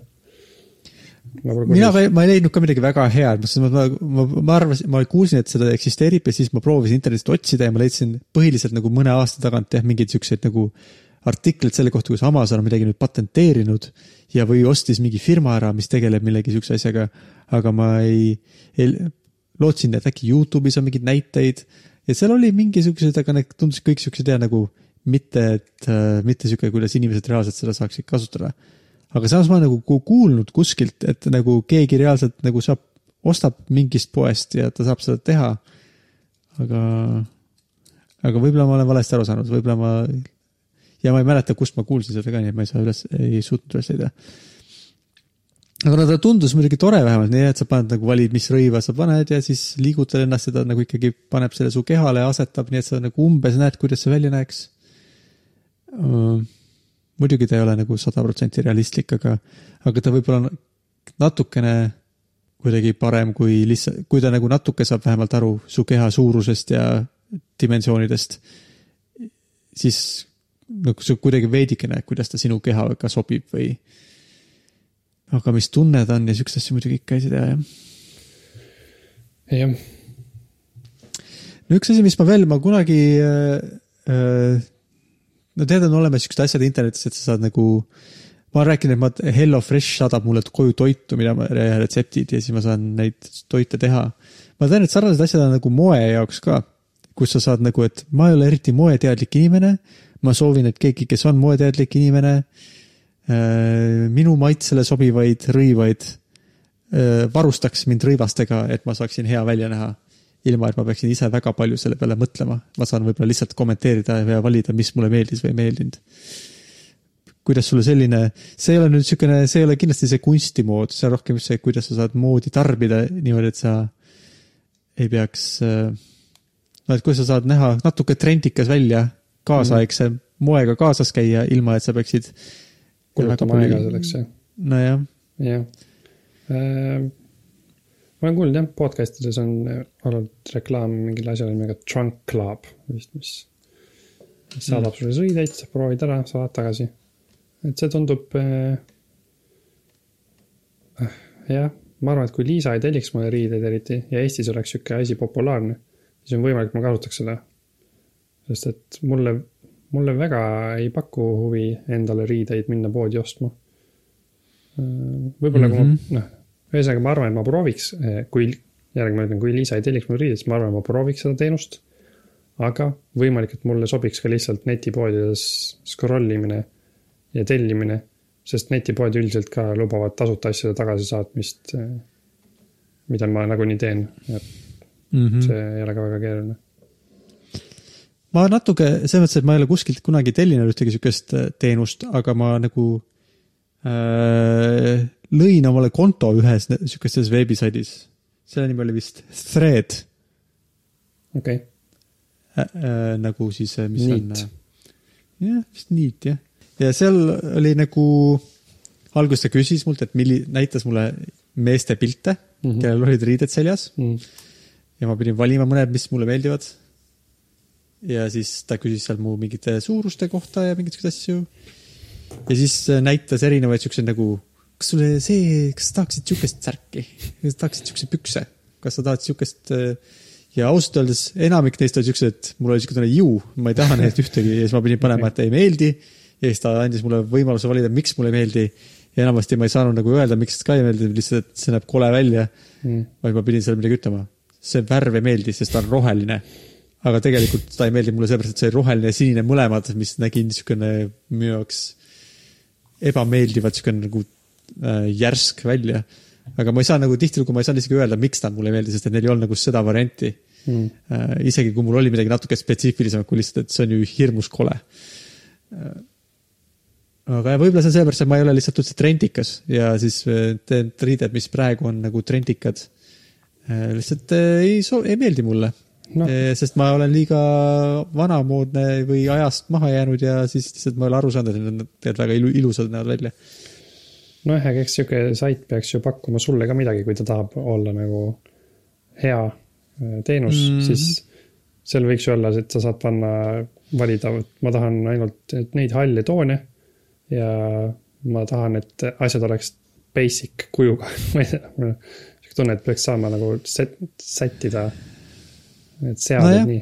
[SPEAKER 2] mina, ma ei leidnud ka midagi väga head, ma, ma, ma, ma arvasin, ma kuulsin, et seda eksisteerib ja siis ma proovisin internetist otsida ja ma leidsin põhiliselt nagu mõne aasta tagant jah, mingeid siukseid nagu artikleid selle kohta, kus Amazon on midagi nüüd patenteerinud ja, või ostis mingi firma ära, mis tegeleb millegi siukse asjaga. aga ma ei, ei, lootsin, et äkki Youtube'is on mingeid näiteid ja seal oli mingisugused, aga need tundusid kõik siuksed ja nagu mitte, et äh, mitte sihuke, kuidas inimesed reaalselt seda saaksid kasutada aga samas ma nagu ku- kuulnud kuskilt, et nagu keegi reaalselt nagu saab, ostab mingist poest ja ta saab seda teha. aga, aga võib-olla ma olen valesti aru saanud, võib-olla ma ja ma ei mäleta, kust ma kuulsin seda ka, nii et ma ei saa üles, ei suutnud üles leida. aga no ta tundus muidugi tore vähemalt, nii et sa paned nagu valid, mis rõiva sa paned ja siis liigutad ennast ja ta nagu ikkagi paneb selle su kehale ja asetab, nii et sa nagu umbes näed, kuidas see välja näeks muidugi ta ei ole nagu sada protsenti realistlik, aga, aga ta võib-olla on natukene kuidagi parem kui lihtsalt, kui ta nagu natuke saab vähemalt aru su keha suurusest ja dimensioonidest, siis nagu sa kuidagi veidike näed, kuidas ta sinu kehaga sobib või. aga mis tunne ta on ja siukseid asju muidugi ikka ei tea jah.
[SPEAKER 1] jah,
[SPEAKER 2] no üks asi, mis ma veel, ma kunagi äh, äh, no tead, on olemas siuksed asjad internetis, et sa saad nagu, ma olen rääkinud, et ma, Hello Fresh saadab mulle koju toitu, mida ma, retseptid ja siis ma saan neid toite teha. ma tean, et sarnased asjad on nagu moe jaoks ka, kus sa saad nagu, et ma ei ole eriti moeteadlik inimene. ma soovin, et keegi, kes on moeteadlik inimene, minu maitsele sobivaid rõivaid äh, varustaks mind rõivastega, et ma saaksin hea välja näha ilma, et ma peaksin ise väga palju selle peale mõtlema. ma saan võib-olla lihtsalt kommenteerida ja valida, mis mulle meeldis või ei meeldinud. kuidas sulle selline, see ei ole nüüd niisugune, see ei ole kindlasti see kunstimood, see on rohkem see, kuidas sa saad moodi tarbida niimoodi, et sa ei peaks, no et kuidas sa saad näha natuke trendikas välja, kaasaegse mm. moega kaasas käia, ilma et sa peaksid.
[SPEAKER 1] kulutama aega selleks, jah.
[SPEAKER 2] nojah,
[SPEAKER 1] jah. Ma olen kuulnud jah, podcast ides on olnud reklaam mingile asjale nimega Trunk Club vist, mis mis saadab sulle riideid, sa proovid ära, saad tagasi. et see tundub äh,. jah, ma arvan, et kui Liisa ei telliks mulle riideid eriti ja Eestis oleks sihuke asi populaarne, siis on võimalik, ma kasutaks seda. sest et mulle, mulle väga ei paku huvi endale riideid minna poodi ostma. võib-olla mm -hmm., kui ma, noh, ühesõnaga ma arvan, et ma prooviks, kui, jällegi ma ütlen, kui Liisa ei telliks mulle riideid, siis ma arvan, ma prooviks seda teenust. aga võimalik, et mulle sobiks ka lihtsalt netipoodides scroll imine ja tellimine, sest netipoed üldiselt ka lubavad tasuta asjade tagasisaatmist, mida ma nagunii teen, et
[SPEAKER 2] mm -hmm.
[SPEAKER 1] see ei ole ka väga keeruline.
[SPEAKER 2] ma natuke, selles mõttes, et ma ei ole kuskilt kunagi tellinud ühtegi sihukest äh, teenust, aga ma nagu äh, lõin omale konto ühes sihukestes veebisaidis. selle nimi oli vist Thread
[SPEAKER 1] okei okay.,
[SPEAKER 2] äh, äh, nagu siis, mis
[SPEAKER 1] Neat.
[SPEAKER 2] on. jah, vist Neat jah. ja seal oli nagu, alguses ta küsis mult, et milli-, näitas mulle meeste pilte mm. -hmm. kellel olid riided seljas
[SPEAKER 1] mm.
[SPEAKER 2] ja ma pidin valima mõned, mis mulle meeldivad. ja siis ta küsis seal mu mingite suuruste kohta ja mingeid siukseid asju. ja siis äh, näitas erinevaid siukseid nagu, kas sulle see, kas sa tahaksid siukest särki, kas sa tahaksid siukseid pükse, kas sa tahad siukest. ja ausalt öeldes enamik neist olid siuksed, et mul oli siuke tunne, ju, ma ei taha neid ühtegi ja siis ma pidin panema, et ei meeldi. ja siis ta andis mulle võimaluse valida, miks mulle ei meeldi. ja enamasti ma ei saanud nagu öelda, miks ka ei meeldi, lihtsalt, et see näeb kole välja
[SPEAKER 1] Mm.
[SPEAKER 2] vaid ma pidin seal midagi ütlema. see värv ei meeldi, sest ta on roheline. aga tegelikult ta ei meeldi mulle sellepärast, et see roheline ja sinine mõlemad, mis nägi niisugune minu jaoks ebameeldivalt siukene nagu äh, järsk välja. aga ma ei saa nagu tihtilugu ma ei saanud isegi öelda, miks ta mulle ei meeldi, sest et neil ei olnud nagu seda varianti
[SPEAKER 1] Mm.
[SPEAKER 2] äh,. isegi kui mul oli midagi natuke spetsiifilisemat kui lihtsalt, et see on ju hirmus kole äh,. aga võib-olla see on sellepärast, et ma ei ole lihtsalt üldse trendikas ja siis äh, need riided, mis praegu on nagu trendikad, lihtsalt äh, ei so-, ei meeldi mulle Eh, sest ma olen liiga vanamoodne või ajast maha jäänud ja siis lihtsalt ma ei ole aru saanud, et nad tegelikult väga ilu-, ilusad näevad välja.
[SPEAKER 1] nojah, aga eks sihuke sait peaks ju pakkuma sulle ka midagi, kui ta tahab olla nagu hea äh, teenus mm. -hmm. siis seal võiks ju olla, et sa saad panna, valida, et ma tahan ainult neid halle toone ja ma tahan, et asjad oleks basic kujuga, ma ei tea, mul on sihuke tunne, et peaks saama nagu set, sättida need seaded no nii.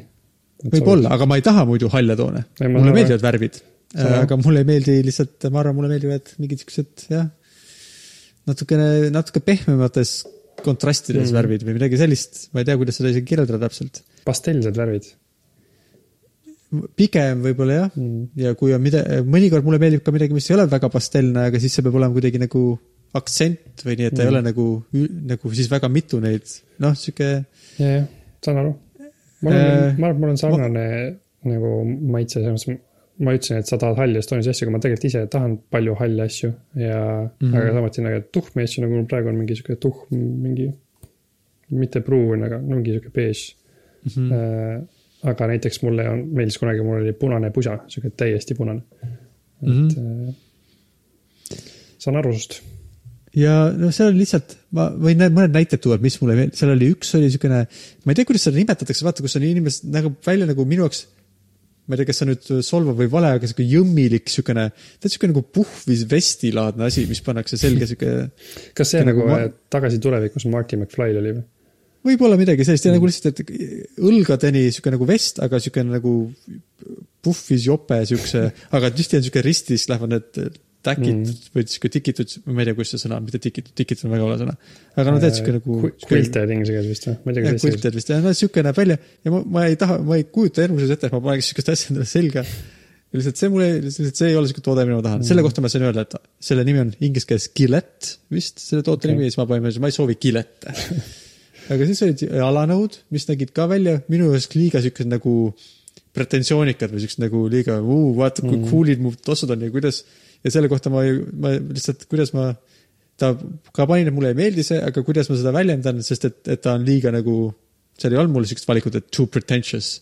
[SPEAKER 2] võib-olla, aga ma ei taha muidu halle toone. Mulle meeldivad värvid,
[SPEAKER 1] aru.
[SPEAKER 2] aga mulle ei meeldi lihtsalt, ma arvan, mulle meeldivad mingid siuksed jah, natukene, natuke pehmemates kontrastides mm. värvid või midagi sellist, ma ei tea, kuidas seda isegi kirjeldada täpselt.
[SPEAKER 1] pastellsed värvid
[SPEAKER 2] pigem võib-olla jah
[SPEAKER 1] mm..
[SPEAKER 2] ja kui on mida, mõnikord mulle meeldib ka midagi, mis ei ole väga pastellne, aga siis see peab olema kuidagi nagu aktsent või nii, et ta mm. ei ole nagu, nagu siis väga mitu neid, noh, sihuke
[SPEAKER 1] ja, jah, saan aru. mul on
[SPEAKER 2] Äh,,
[SPEAKER 1] ma arvan, et mul on sarnane nagu maitse, selles mõttes, ma ütlesin, et sa tahad halli Estonias asju, aga ma tegelikult ise tahan palju halle asju ja mm. -hmm. aga samuti nagu tuhmi asju, nagu mul praegu on mingi sihuke tuhm, mingi, mitte pruun, aga no mingi sihuke beež
[SPEAKER 2] mm. -hmm.
[SPEAKER 1] mm.. aga näiteks mulle on, meeldis kunagi, mul oli punane pusa, sihuke täiesti punane. et mm. -hmm. saan aru sust.
[SPEAKER 2] ja noh, seal oli lihtsalt, ma võin need mõned näited tuua, mis mulle meeldib, seal oli üks oli siukene, ma ei tea, kuidas seda nimetatakse, vaata, kus on inimesed näeb välja nagu minu jaoks. Ma ei tea, kas see nüüd solvav või vale, aga sihuke jõmmilik siukene, tead siuke nagu puhvis vestilaadne asi, mis pannakse selga siuke
[SPEAKER 1] kas see
[SPEAKER 2] Nagu ma-
[SPEAKER 1] ma... Tagasi tulevikus Marty McFly'l oli või?
[SPEAKER 2] võib-olla midagi sellist ja nagu lihtsalt, et õlgadeni sihuke nagu vest, aga sihuke nagu puhvis jope siukse, aga tihti on sihuke ristis lähevad need täkid
[SPEAKER 1] Mm.
[SPEAKER 2] või sihuke tikitud, ma ei tea, kuidas see sõna on, mitte tikitud, tikitud on väga vale sõna. aga no tead sihuke nagu.
[SPEAKER 1] Quilted inglise keeles vist või? ma ei tea,
[SPEAKER 2] jah,
[SPEAKER 1] kuidas
[SPEAKER 2] quilted vist, no sihuke näeb välja ja ma, ma ei taha, ma ei kujuta enamuses ette, et ma paneks siukest asja endale selga. lihtsalt see mulle, lihtsalt see ei ole siuke toode, mida ma tahan mm., selle kohta ma sain öelda, et selle nimi on inglise keeles Gillette vist, selle toote okay. nimi ja siis ma panin, ma ei soovi Gillette. aga siis olid jalanõud, mis nägid ka välja minu jaoks liiga siukesed nagu pretensioonikad või siuksed nagu liiga, vaata kui
[SPEAKER 1] Mm.
[SPEAKER 2] cool'id mu tossud on ja kuidas. Ja selle kohta ma, ma lihtsalt, kuidas ma, ta ka panin, et mulle ei meeldi see, aga kuidas ma seda väljendan, sest et, et ta on liiga nagu, seal ei olnud mul siukest valikut, et too pretentious.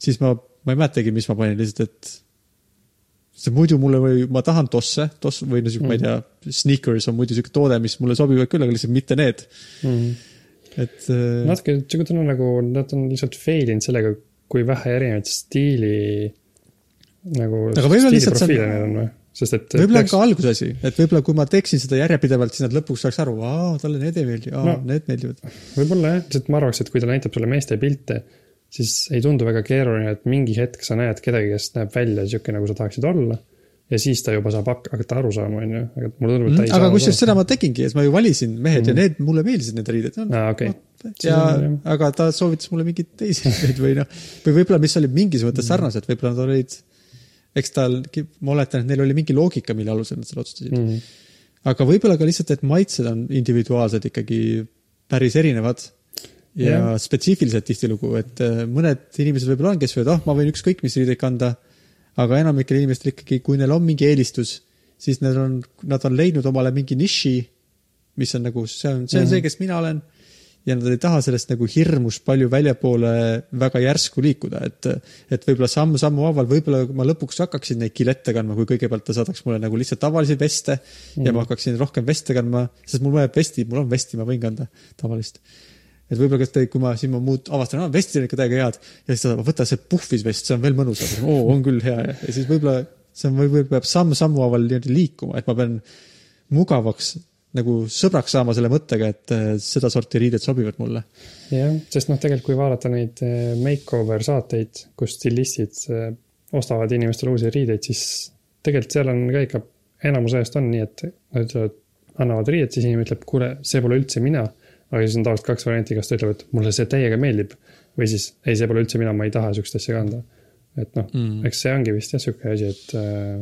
[SPEAKER 2] siis ma, ma ei mäletagi, mis ma panin lihtsalt, et see muidu mulle või ma tahan tosse, toss või no siuke mm., ma ei tea, sneakers on muidu siuke toode, mis mulle sobivad küll, aga lihtsalt mitte need,
[SPEAKER 1] mm..
[SPEAKER 2] et äh,
[SPEAKER 1] natuke sihuke tunne nagu nad on lihtsalt fail inud sellega, kui vähe erinevaid stiili nagu
[SPEAKER 2] Aga võib-olla lihtsalt see on-
[SPEAKER 1] sest et
[SPEAKER 2] võib-olla on ka alguse asi, et võib-olla kui ma teeksin seda järjepidevalt, siis nad lõpuks saaks aru, aa, talle need ei meeldi, aa
[SPEAKER 1] No.
[SPEAKER 2] need meeldivad.
[SPEAKER 1] võib-olla jah, lihtsalt ma arvaks, et kui ta näitab sulle meeste pilte, siis ei tundu väga keeruline, et mingi hetk sa näed kedagi, kes näeb välja sihuke, nagu sa tahaksid olla. ja siis ta juba saab hak- hakata aru saama, on ju, aga mulle tundub, et ta ei saa.
[SPEAKER 2] Mhm. aga kusjuures seda ma tegingi, et ma ju valisin mehed mm. ja need, mulle meeldisid need riided no,.
[SPEAKER 1] aa, okei.
[SPEAKER 2] ja, aga ta soovitas mulle mingeid teisi riideid või noh, või võib-olla, mis olid mingis mõttes sarnased, võib-olla nad olid, eks tal, ma oletan, et neil oli mingi loogika, mille alusel nad seda otsustasid
[SPEAKER 1] Mhm.
[SPEAKER 2] mm.. aga võib-olla ka lihtsalt, et maitsed on individuaalsed ikkagi päris erinevad ja yeah. spetsiifilised tihtilugu, et äh, mõned inimesed võib-olla on, kes võivad, ah, ma võin ükskõik mis riideid kanda, aga enamikel inimestel ikkagi, kui neil on mingi eelistus, siis need on, nad on leidnud omale mingi niši, mis on nagu, see on, see on see, kes mina olen ja nad ei taha sellest nagu hirmus palju väljapoole väga järsku liikuda, et et võib-olla samm-sammu haaval, võib-olla ma lõpuks hakkaksin neid kilette kandma, kui kõigepealt ta saadaks mulle nagu lihtsalt tavalisi veste mm. ja ma hakkaksin rohkem veste kandma, sest mul vajab vesti, mul on vesti, ma võin kanda tavalist. et võib-olla, kas te, kui ma siin ma muud avastan, aa, vestid on ikka täiega head ja siis ta võta see puhvis vest, see on veel mõnusam, oo, on küll hea ja, siis võib-olla see on, võib-olla peab samm-sammu haaval niimoodi liikuma, et ma pean mugavaks nagu sõbraks saama selle mõttega, et äh, sedasorti riided sobivad mulle
[SPEAKER 1] jah, sest noh, tegelikult kui vaadata neid eh, makeover saateid, kus stilistid eh, ostavad inimestele uusi riideid, siis tegelikult seal on ka ikka enamus ajast on nii, et nad ütlevad, annavad riidet, siis inimene ütleb, kuule, see pole üldse mina. aga siis on tavaliselt kaks varianti, kas ta ütleb, et mulle see täiega meeldib või siis ei, see pole üldse mina, ma ei taha sihukest asja kanda. et noh mm., eks see ongi vist jah sihuke asi, et äh,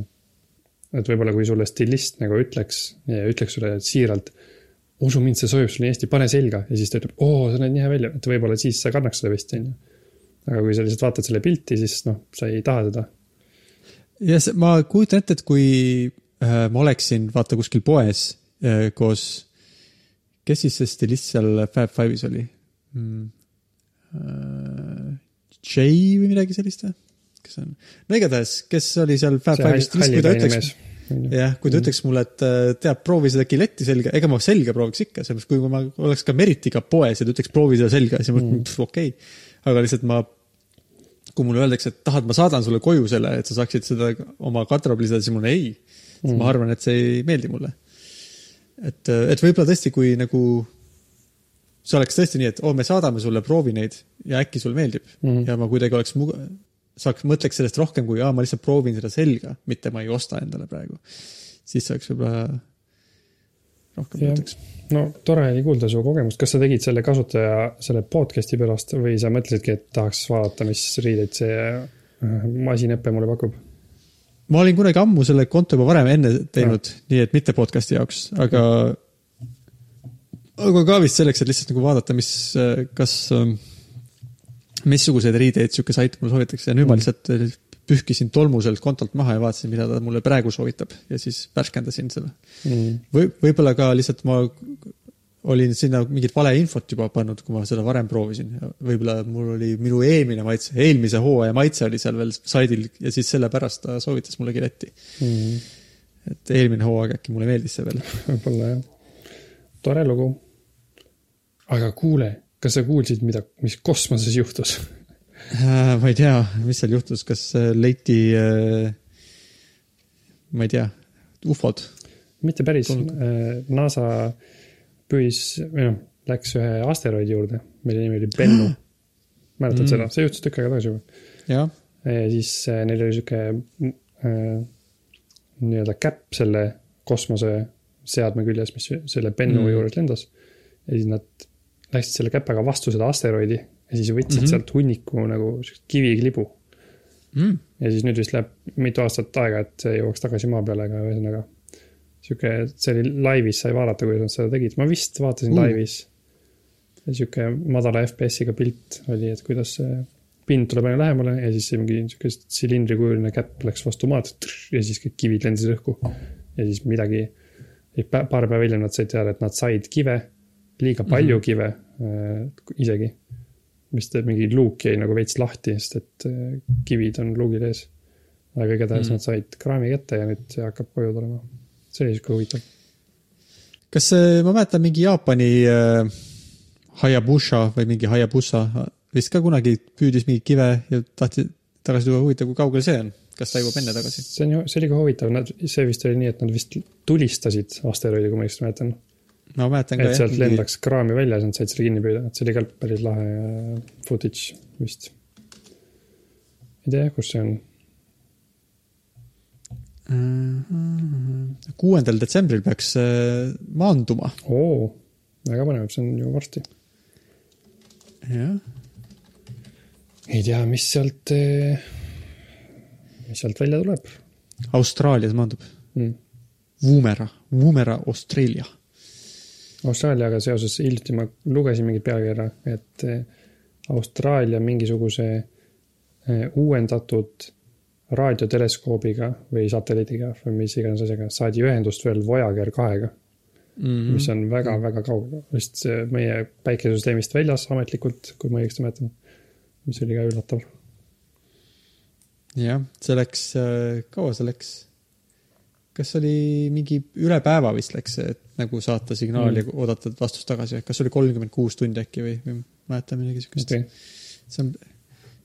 [SPEAKER 1] et võib-olla kui sulle stilist nagu ütleks ütleks sulle siiralt, usu mind, see sobib sulle nii hästi, pane selga ja siis ta ütleb, oo, sa näed nii hea välja, et võib-olla siis sa kannaks seda vesti, on ju. aga kui sa lihtsalt vaatad selle pilti, siis noh, sa ei taha seda.
[SPEAKER 2] ja see, ma kujutan ette, et kui äh, ma oleksin, vaata kuskil poes äh, koos, kes siis see stilist seal Fab Five'is oli mm.? Äh, Jay või midagi sellist või? Kes on, no igatahes, kes oli seal Fab
[SPEAKER 1] see
[SPEAKER 2] Five'is
[SPEAKER 1] hall,
[SPEAKER 2] stilist, kui ta ütleks jah, kui ta ütleks mulle, et äh, tead, proovi seda kiletti selga, ega ma selga prooviks ikka, sellepärast kui ma oleks ka Meritiga poes ja ta ütleks proovi seda selga, siis ma mõtlen mm., okei okay.. aga lihtsalt ma, kui mulle öeldakse, et tahad, ma saadan sulle koju selle, et sa saaksid seda oma garderoobis lisada, siis mul on ei mm.. ma arvan, et see ei meeldi mulle. et, et võib-olla tõesti, kui nagu see oleks tõesti nii, et oo, me saadame sulle, proovi neid ja äkki sulle meeldib mm. ja ma kuidagi oleks muga-, saaks, mõtleks sellest rohkem kui, aa, ma lihtsalt proovin seda selga, mitte ma ei osta endale praegu. siis oleks võib-olla rohkem mõtleks.
[SPEAKER 1] no tore oli kuulda su kogemust, kas sa tegid selle kasutaja selle podcast'i pärast või sa mõtlesidki, et tahaks vaadata, mis riideid see äh, masinõpe mulle pakub?
[SPEAKER 2] ma olin kunagi ammu selle konto juba varem enne teinud, nii et mitte podcast'i jaoks, aga, aga ka vist selleks, et lihtsalt nagu vaadata, mis, kas, missuguseid riideid sihuke sait mulle soovitaks ja nüüd ma lihtsalt pühkisin tolmu sealt kontolt maha ja vaatasin, mida ta mulle praegu soovitab ja siis värskendasin seda.
[SPEAKER 1] Mm.
[SPEAKER 2] või võib-olla ka lihtsalt ma olin sinna mingit valeinfot juba pannud, kui ma seda varem proovisin. võib-olla mul oli minu eelmine maitse, eelmise hooaja maitse oli seal veel saidil ja siis sellepärast ta soovitas mulle kiletti.
[SPEAKER 1] Mm.
[SPEAKER 2] et eelmine hooaeg äkki mulle meeldis see veel.
[SPEAKER 1] võib-olla jah. tore lugu. aga kuule, kas sa kuulsid, mida, mis kosmoses juhtus?
[SPEAKER 2] Äh, ma ei tea, mis seal juhtus, kas äh, leiti, ma ei tea, ufod?
[SPEAKER 1] mitte päris
[SPEAKER 2] Tundub..
[SPEAKER 1] NASA püüis, või noh, läks ühe asteroidi juurde, mille nimi oli Bennu. mäletad
[SPEAKER 2] Mm.
[SPEAKER 1] seda, see juhtus tükk aega tagasi juba. ja siis äh, neil oli sihuke äh, nii-öelda käpp selle kosmoseseadme küljes, mis selle Bennu
[SPEAKER 2] mm.
[SPEAKER 1] juures lendas. ja siis nad läksid selle käpaga vastu seda asteroidi ja siis võtsid mm. -hmm. sealt hunniku nagu kiviklibu.
[SPEAKER 2] mm.
[SPEAKER 1] ja siis nüüd vist läheb mitu aastat aega, et see jõuaks tagasi maa peale, aga ühesõnaga. sihuke, see oli laivis, sai vaadata, kuidas nad seda tegid, ma vist vaatasin
[SPEAKER 2] uh.
[SPEAKER 1] laivis. sihuke madala FPS-iga pilt oli, et kuidas see pind tuleb aina lähemale ja siis mingi sihuke silindrikujuline käpp läks vastu maad ja siis kõik kivid lendasid õhku. ja siis midagi, paar päeva hiljem nad said teada, et nad said kive, liiga palju mm -hmm. kive äh, isegi. vist mingi luuk jäi nagu veits lahti, sest et äh, kivid on luugil ees. aga igatahes mm
[SPEAKER 2] Mhm.
[SPEAKER 1] -hmm. nad said kraami kätte ja nüüd see hakkab koju tulema. see oli sihuke huvitav.
[SPEAKER 2] kas see, ma mäletan mingi Jaapani äh, Hayabusa või mingi Hayabusa vist ka kunagi püüdis mingit kive ja tahtis tagasi tuua, huvitav, kui kaugel see on, kas ta jõuab enne tagasi?
[SPEAKER 1] see on ju, see oli ka huvitav, nad, see vist oli nii, et nad vist tulistasid asteroidi, kui ma õigesti mäletan.
[SPEAKER 2] Ma mäletan
[SPEAKER 1] et
[SPEAKER 2] ka
[SPEAKER 1] sealt lendaks kraami välja ja siis nad said selle kinni püüda, et see oli ka päris lahe äh, footage vist. ei tea, kus see on.
[SPEAKER 2] kuuendal detsembril peaks äh, maanduma.
[SPEAKER 1] oo, väga põnev, see on ju varsti.
[SPEAKER 2] jah,
[SPEAKER 1] ei tea, mis sealt, mis sealt välja tuleb
[SPEAKER 2] Austraalias maandub.
[SPEAKER 1] mm..
[SPEAKER 2] Woomera, Woomera Austraalia.
[SPEAKER 1] Austraaliaga seoses hiljuti ma lugesin mingit pealkirja, et eh, Austraalia mingisuguse eh, uuendatud raadioteleskoobiga või satelliidiga või mis iganes asjaga saadi ühendust veel Voyager kahega,
[SPEAKER 2] Mhm.
[SPEAKER 1] mis on väga-väga kaugel, vist meie päikesesüsteemist väljas ametlikult, kui ma õigesti mäletan. mis oli ka üllatav.
[SPEAKER 2] jah, see läks, kaua see läks? Kas oli mingi üle päeva vist läks see, et nagu saata signaali mm. oodata vastust tagasi, kas oli kolmkümmend kuus tundi äkki või, või mäletan midagi siukest
[SPEAKER 1] okei,
[SPEAKER 2] see on,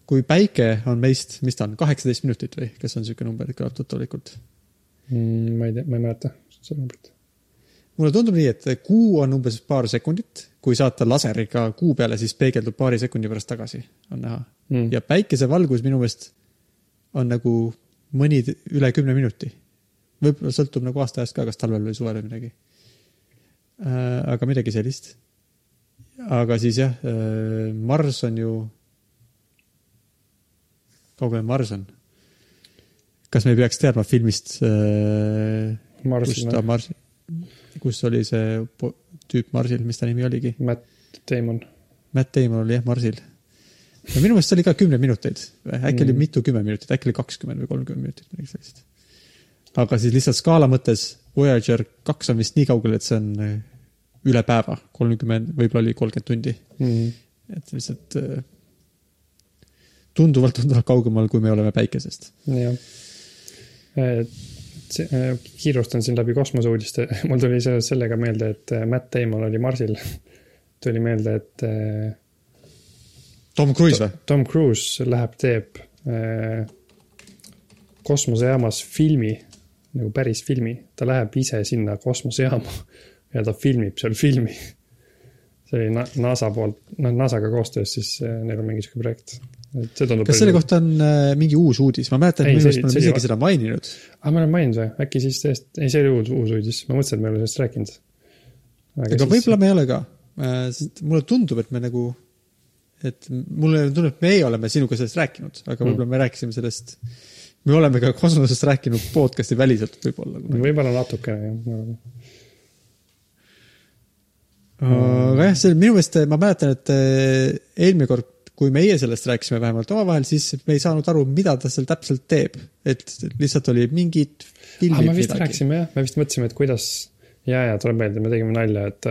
[SPEAKER 2] kui päike on meist, mis ta on, kaheksateist minutit või kas on siuke number, kõlab tuttavalikult?
[SPEAKER 1] Mm, ma ei tea, ma ei mäleta seda numbrit.
[SPEAKER 2] mulle tundub nii, et kuu on umbes paar sekundit, kui saata laseriga kuu peale, siis peegeldub paari sekundi pärast tagasi, on näha
[SPEAKER 1] Mm.
[SPEAKER 2] ja päikesevalgus minu meelest on nagu mõni üle kümne minuti. Võib-olla sõltub nagu aastaajast ka, kas talvel või suvel või midagi. aga midagi sellist. aga siis jah, Mars on ju. kaugel Mars on? kas me peaks teadma filmist, kus
[SPEAKER 1] Marsil
[SPEAKER 2] ta, Mars, kus oli see tüüp Marsil, mis ta nimi oligi?
[SPEAKER 1] Matt Damon.
[SPEAKER 2] Matt Damon oli jah Marsil. no minu meelest oli ka kümne minuteid, äkki mm. oli
[SPEAKER 1] Mm.
[SPEAKER 2] mitukümmend minutit, äkki oli kakskümmend või kolmkümmend minutit, midagi sellist. Aga siis lihtsalt skaala mõttes Voyager kaks on vist nii kaugel, et see on äh, üle päeva, kolmkümmend, võib-olla oli kolmkümmend tundi,
[SPEAKER 1] Mm.
[SPEAKER 2] et lihtsalt äh, tunduvalt, tunduvalt kaugemal, kui me oleme päikesest.
[SPEAKER 1] jah. kiirustan siin läbi kosmoseuudiste, mul tuli seoses sellega meelde, et äh, Matt Damon oli Marsil. tuli meelde, et äh,
[SPEAKER 2] Tom Cruise või?
[SPEAKER 1] Tom Cruise läheb, teeb äh, kosmosejaamas filmi, nagu päris filmi, ta läheb ise sinna kosmosejaama ja ta filmib seal filmi. see oli Na- NASA poolt, noh NASA-ga koostöös, siis äh, neil on mingi sihuke projekt. et see tundub.
[SPEAKER 2] kas selle kohta on äh, mingi uus uudis, ma mäletan, et minu meelest me oleme isegi seda maininud.
[SPEAKER 1] aa, ma olen maininud või, äkki siis tõesti, ei, see oli uus, uus uudis, ma mõtlesin, et me ei ole sellest rääkinud.
[SPEAKER 2] aga võib-olla me ei ole ka, sest mulle tundub, et me nagu, et mulle tundub, et meie oleme sinuga sellest rääkinud, aga võib-olla me rääkisime sellest, me oleme ka kosmosest rääkinud podcast'i väliselt võib-olla.
[SPEAKER 1] võib-olla natukene jah,
[SPEAKER 2] aga jah, see minu meelest, ma mäletan, et eh, eelmine kord, kui meie sellest rääkisime vähemalt omavahel, siis me ei saanud aru, mida ta seal täpselt teeb. et lihtsalt oli mingid
[SPEAKER 1] ah,
[SPEAKER 2] filmid
[SPEAKER 1] me vist rääkisime jah, me vist mõtlesime, et kuidas ja, ja tuleb meelde, me tegime nalja, et,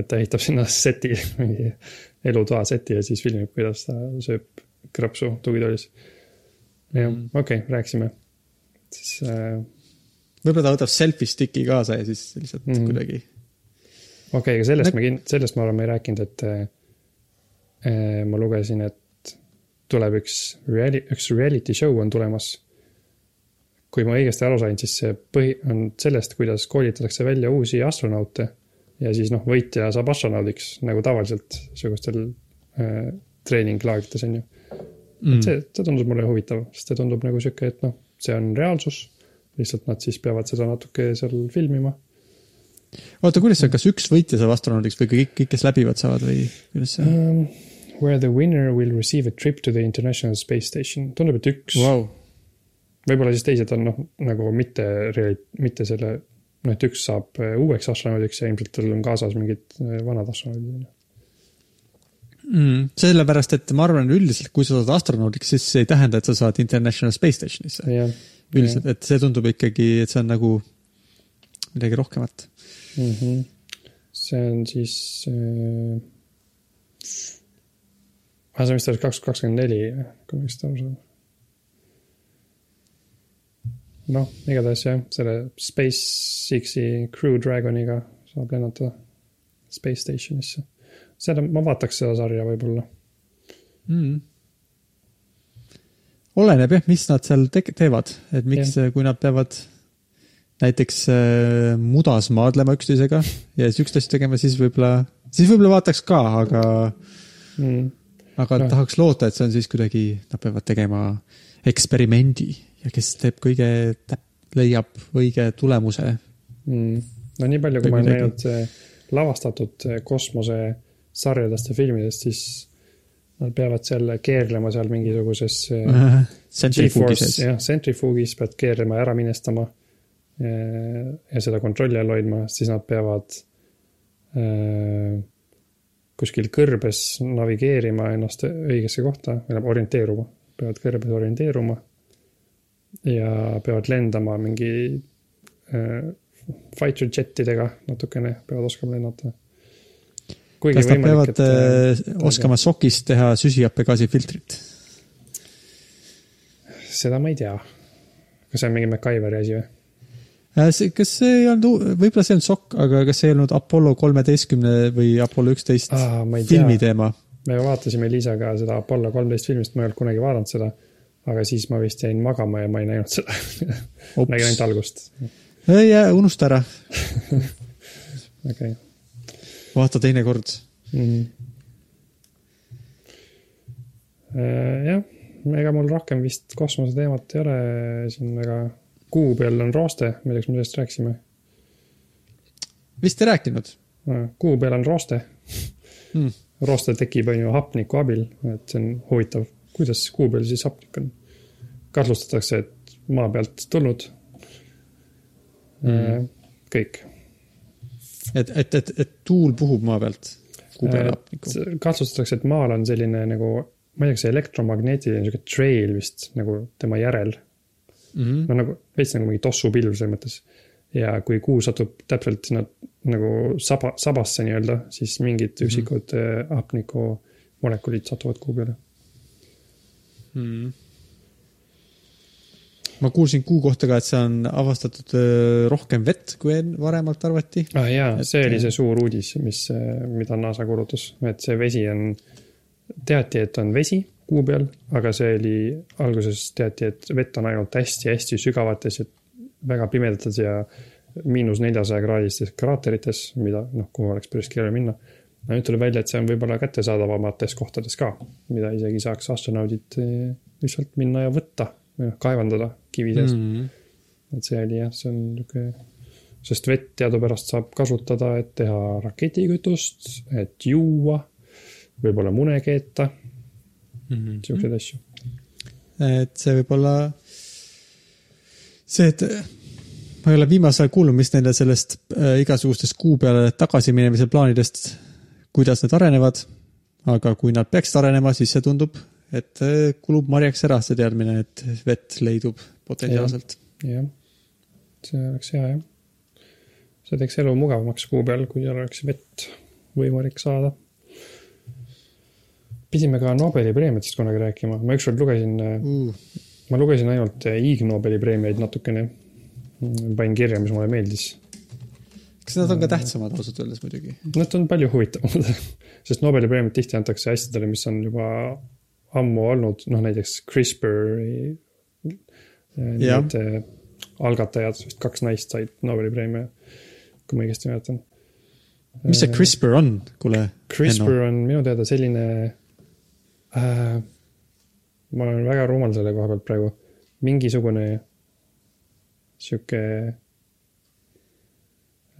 [SPEAKER 1] et ta ehitab sinna seti, mingi elutoa seti ja siis filmib, kuidas ta sööb krõpsu tugitoolis. jah, okei okay,, rääkisime. siis äh,
[SPEAKER 2] võib-olla ta võtab selfie stick'i kaasa ja siis lihtsalt mm. -hmm. kuidagi.
[SPEAKER 1] okei okay,, aga sellest
[SPEAKER 2] Näg-
[SPEAKER 1] me kin-, sellest ma arvan, me ei rääkinud, et äh, ma lugesin, et tuleb üks reali-, üks reality show on tulemas. kui ma õigesti aru sain, siis see põhi on sellest, kuidas koolitatakse välja uusi astronaute ja siis noh, võitja saab astronaudiks nagu tavaliselt sihukestel äh, treeninglaagrites on ju mm.. see, see tundus mulle huvitav, sest see tundub nagu sihuke, et noh, see on reaalsus. lihtsalt nad siis peavad seda natuke seal filmima
[SPEAKER 2] oota, kuidas see on, kas üks võitja saab astronaudiks või kõik, kõik, kes läbivad, saavad või kuidas see on
[SPEAKER 1] um,. Where the winner will receive a trip to the international space station, tundub, et üks wow., võib-olla siis teised on noh, nagu mitte mitte selle, noh, et üks saab äh, uueks astronaudiks ja ilmselt tal on kaasas mingid äh, vanad astronaudid on ju.
[SPEAKER 2] Mm, sellepärast, et ma arvan üldiselt, kui sa saad astronaudiks, siis see ei tähenda, et sa saad International Space Stationisse.
[SPEAKER 1] jah,
[SPEAKER 2] üldiselt, et see tundub ikkagi, et see on nagu midagi rohkemat.
[SPEAKER 1] mm. -hmm. see on siis äh.... ah, see on vist alles kaks tuhat kakskümmend neli, kui ma õigesti aru saan. noh, igatahes jah, selle SpaceX-i Crew Dragoniga saab lennata Space Stationisse. seda, ma vaataks seda sarja võib-olla.
[SPEAKER 2] mm.. oleneb jah, mis nad seal te teevad, et miks, kui nad peavad näiteks äh, mudas maadlema üksteisega ja siukest asja tegema, siis võib-olla, siis võib-olla vaataks ka, aga,
[SPEAKER 1] Mm.
[SPEAKER 2] aga no. tahaks loota, et see on siis kuidagi, nad peavad tegema eksperimendi ja kes teeb kõige, leiab õige tulemuse.
[SPEAKER 1] mm.. no nii palju, kui ma olen näinud lavastatud eh, kosmosesarjadest ja filmidest, siis nad peavad seal keerlema seal mingisuguses eh,
[SPEAKER 2] Centrifuge'is.
[SPEAKER 1] jah, centrifuge'is pead keerama, ära minestama eh, ja seda kontrolli all hoidma, siis nad peavad äh, kuskil kõrbes navigeerima ennast õigesse kohta, või noh, orienteeruma, peavad kõrbes orienteeruma ja peavad lendama mingi äh, fighter jetidega natukene, peavad oskama lennata. Kuigi
[SPEAKER 2] kas nad peavad
[SPEAKER 1] et
[SPEAKER 2] äh, oskama sokist teha süsihappegaasi filtrit?
[SPEAKER 1] seda ma ei tea. kas see on mingi MacGyveri asi või?
[SPEAKER 2] Äh, see, kas see ei olnud, võib-olla see on sokk, aga kas see ei olnud Apollo kolmeteistkümne või Apollo üksteist
[SPEAKER 1] tea.
[SPEAKER 2] filmi teema?
[SPEAKER 1] me vaatasime Liisaga seda Apollo kolmteist filmist, ma ei olnud kunagi vaadanud seda. aga siis ma vist jäin magama ja ma ei näinud seda. nägin ainult algust.
[SPEAKER 2] ei unusta ära,
[SPEAKER 1] okei.
[SPEAKER 2] Vaata teinekord.
[SPEAKER 1] Mhm. Äh, jah, ega mul rohkem vist kosmoseteemat ei ole siin väga. Kuu peal on rooste, milleks me sellest rääkisime.
[SPEAKER 2] vist ei rääkinud
[SPEAKER 1] Kuu peal on rooste.
[SPEAKER 2] mm.?
[SPEAKER 1] rooste tekib, on ju, hapniku abil, et see on huvitav, kuidas kuu peal siis hapnik on. kahtlustatakse, et maa pealt tulnud mm.. kõik.
[SPEAKER 2] et, et, et, et tuul puhub maa pealt kuu peale hapnikku.
[SPEAKER 1] kahtlustatakse, et maal on selline nagu, ma ei tea, kas see elektromagneetiline sihuke trail vist nagu tema järel.
[SPEAKER 2] Mhm.
[SPEAKER 1] no nagu veits nagu mingi tossupilv selles mõttes. ja kui kuu satub täpselt sinna nagu saba, sabasse nii-öelda, siis mingid
[SPEAKER 2] Mhm.
[SPEAKER 1] üksikud mm. hapniku molekulid satuvad kuu peale.
[SPEAKER 2] Mm. Ma kuulsin kuu kohta ka, et see on avastatud öö, rohkem vett, kui varemalt arvati.
[SPEAKER 1] ah,. jaa, see oli see suur uudis, mis, mida NASA kuulutas, et see vesi on, teati, et on vesi kuu peal, aga see oli, alguses teati, et vett on ainult hästi-hästi sügavates ja väga pimedates ja miinus neljasaja kraadistes kraaterites, mida noh, kuhu oleks päris keeruline minna. no nüüd tuli välja, et see on võib-olla kättesaadavamates kohtades ka, mida isegi saaks astronaudid lihtsalt minna ja võtta, kaevandada kivi sees mm..
[SPEAKER 2] Mm.
[SPEAKER 1] et see oli jah, see on niuke, sest vett teadupärast saab kasutada, et teha raketikütust, et juua, võib-olla mune keeta,
[SPEAKER 2] Mhm.
[SPEAKER 1] siukseid asju.
[SPEAKER 2] et see võib olla see, et ma ei ole viimasel ajal kuulnud, mis neile sellest äh, igasugustest kuu peale tagasiminemise plaanidest, kuidas need arenevad. aga kui nad peaksid arenema, siis see tundub, et äh, kulub marjaks ära see teadmine, et vett leidub potentsiaalselt.
[SPEAKER 1] jah, see oleks hea jah. see teeks elu mugavamaks kuu peal, kui oleks vett võimalik saada. pidime ka Nobeli preemiatest kunagi rääkima, ma ükskord lugesin äh,
[SPEAKER 2] Uh,
[SPEAKER 1] ma lugesin ainult eh, Ig Nobeli preemiaid natukene. panin kirja, mis mulle meeldis.
[SPEAKER 2] kas nad on ka tähtsamad ausalt öeldes muidugi?
[SPEAKER 1] Nad on palju huvitavamad, sest Nobeli preemiat tihti antakse asjadele, mis on juba ammu olnud, noh näiteks CRISPR.
[SPEAKER 2] Jah.
[SPEAKER 1] Need eh, algatajad, vist kaks naist said Nobeli preemia, kui ma õigesti mäletan.
[SPEAKER 2] mis see CRISPR on, kuule?
[SPEAKER 1] CRISPR on minu teada selline äh,. ma olen väga rumal selle koha pealt praegu, mingisugune sihuke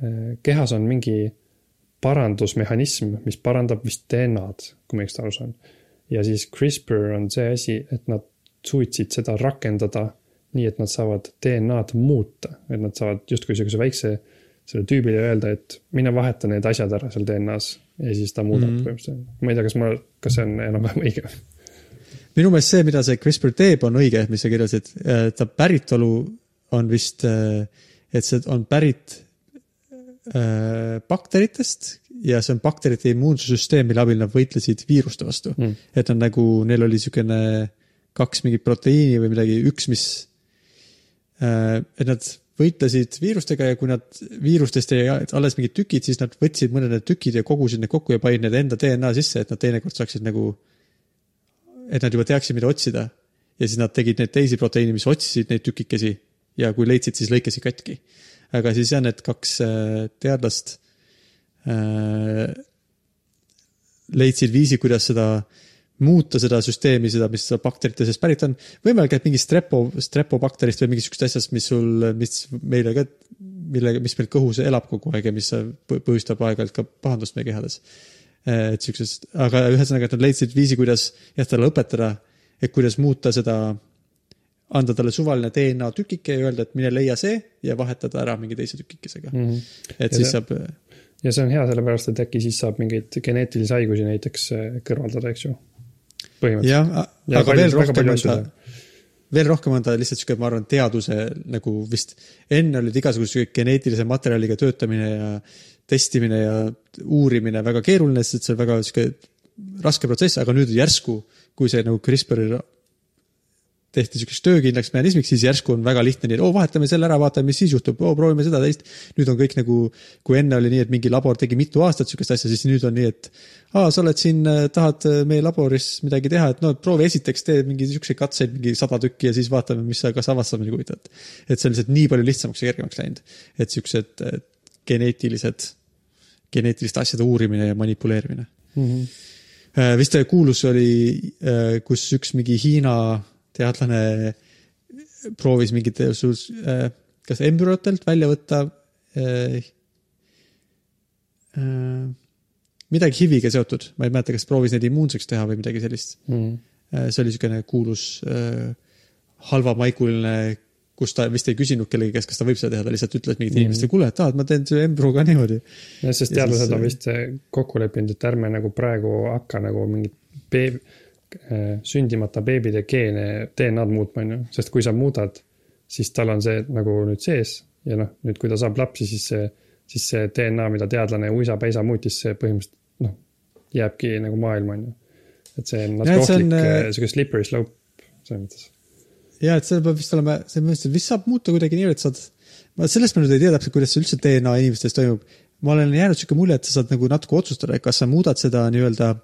[SPEAKER 1] äh,. kehas on mingi parandusmehhanism, mis parandab vist DNA-d, kui ma õigesti aru saan. ja siis CRISPR on see asi, et nad suutsid seda rakendada nii, et nad saavad DNA-d muuta, et nad saavad justkui sihukese väikse selle tüübile öelda, et mine vaheta need asjad ära seal DNA-s ja siis ta muudab mm. -hmm. põhimõtteliselt. ma ei tea, kas ma, kas see on enam-vähem õige.
[SPEAKER 2] minu meelest see, mida see CRISPR teeb, on õige, mis sa kirjeldasid, ta päritolu on vist, et see on pärit äh, bakteritest ja see on bakterite immuunsussüsteem, mille abil nad võitlesid viiruste vastu
[SPEAKER 1] Mm.
[SPEAKER 2] et on nagu, neil oli niisugune kaks mingit proteiini või midagi, üks, mis äh,, et nad võitlesid viirustega ja kui nad viirustest jäi alles mingid tükid, siis nad võtsid mõned need tükid ja kogusid need kokku ja panid need enda DNA sisse, et nad teinekord saaksid nagu, et nad juba teaksid, mida otsida. ja siis nad tegid neid teisi proteiine, mis otsisid neid tükikesi ja kui leidsid, siis lõikasid katki. aga siis jah, need kaks äh, teadlast äh, leidsid viisi, kuidas seda muuta seda süsteemi, seda, mis bakterite seest pärit on. võimalik, et mingi strepo, strepobakterist või mingist sihukesest asjast, mis sul, mis meile ka, millega, mis meil kõhus elab kogu aeg ja mis põ- põhjustab aeg-ajalt ka pahandust meie kehades. et siuksest, aga ühesõnaga, et nad leidsid viisi, kuidas jah, talle õpetada, et kuidas muuta seda, anda talle suvaline DNA tükike ja öelda, et mine leia see ja vahetada ära mingi teise tükikesega mm. -hmm. et
[SPEAKER 1] Ja
[SPEAKER 2] siis saab,
[SPEAKER 1] ja see on hea sellepärast, et äkki siis saab mingeid geneetilisi haigusi näiteks äh, kõrvaldada, eks ju. põhimõtteliselt.
[SPEAKER 2] jah,
[SPEAKER 1] Ja
[SPEAKER 2] aga veel rohkem on ta veel rohkem on ta lihtsalt sihuke, ma arvan, teaduse nagu vist, enne olid igasuguse geneetilise materjaliga töötamine ja testimine ja uurimine väga keeruline, sest see on väga sihuke raske protsess, aga nüüd järsku, kui see nagu CRISPR tehti siukseks töökindlaks mehhanismiks, siis järsku on väga lihtne nii, et oo, vahetame selle ära, vaatame, mis siis juhtub, oo, proovime seda, teist. nüüd on kõik nagu, kui enne oli nii, et mingi labor tegi mitu aastat siukest asja, siis nüüd on nii, et aa, sa oled siin, tahad äh, meie laboris midagi teha, et no proovi esiteks tee mingi siukseid katseid, mingi sada tükki ja siis vaatame, mis sa, kas avastad midagi huvitavat. et see on lihtsalt nii palju lihtsamaks ja kergemaks läinud, et siuksed äh, geneetilised, geneetiliste asjade uurimine ja manipuleerimine
[SPEAKER 1] Mm -hmm.
[SPEAKER 2] Äh, vist kuulus oli, kus üks mingi Hiina teadlane proovis mingit, kas embrüotelt välja võtta äh, midagi HIV-iga seotud, ma ei mäleta, kas proovis neid immuunseks teha või midagi sellist.
[SPEAKER 1] Mm
[SPEAKER 2] see oli niisugune kuulus halvamaiguline, kus ta vist ei küsinud kellegi käest, kas ta võib seda teha, ta lihtsalt ütles mingitele
[SPEAKER 1] Mhm.
[SPEAKER 2] inimestele, kuule, et aa, et ma teen selle embrüoga niimoodi.
[SPEAKER 1] jah, sest teadlased on vist kokku leppinud, et ärme nagu praegu hakka nagu mingit beebi, sündimata beebide geene, DNA-d muutma, on ju, sest kui sa muudad, siis tal on see nagu nüüd sees ja noh, nüüd kui ta saab lapsi, siis see, siis see DNA, mida teadlane uisapäisa muutis, see põhimõtteliselt noh, jääbki nagu maailma, on ju. et see on natuke
[SPEAKER 2] et
[SPEAKER 1] ohtlik
[SPEAKER 2] äh,,
[SPEAKER 1] sihuke slippery slope selles mõttes.
[SPEAKER 2] ja et see peab vist olema, see mõttes, vist saab muuta kuidagi nii, et saad, ma sellest ma nüüd ei tea täpselt, kuidas see üldse DNA inimestes toimub. ma olen jäänud sihuke mulje, et sa saad nagu natuke otsustada, et kas sa muudad seda nii-öelda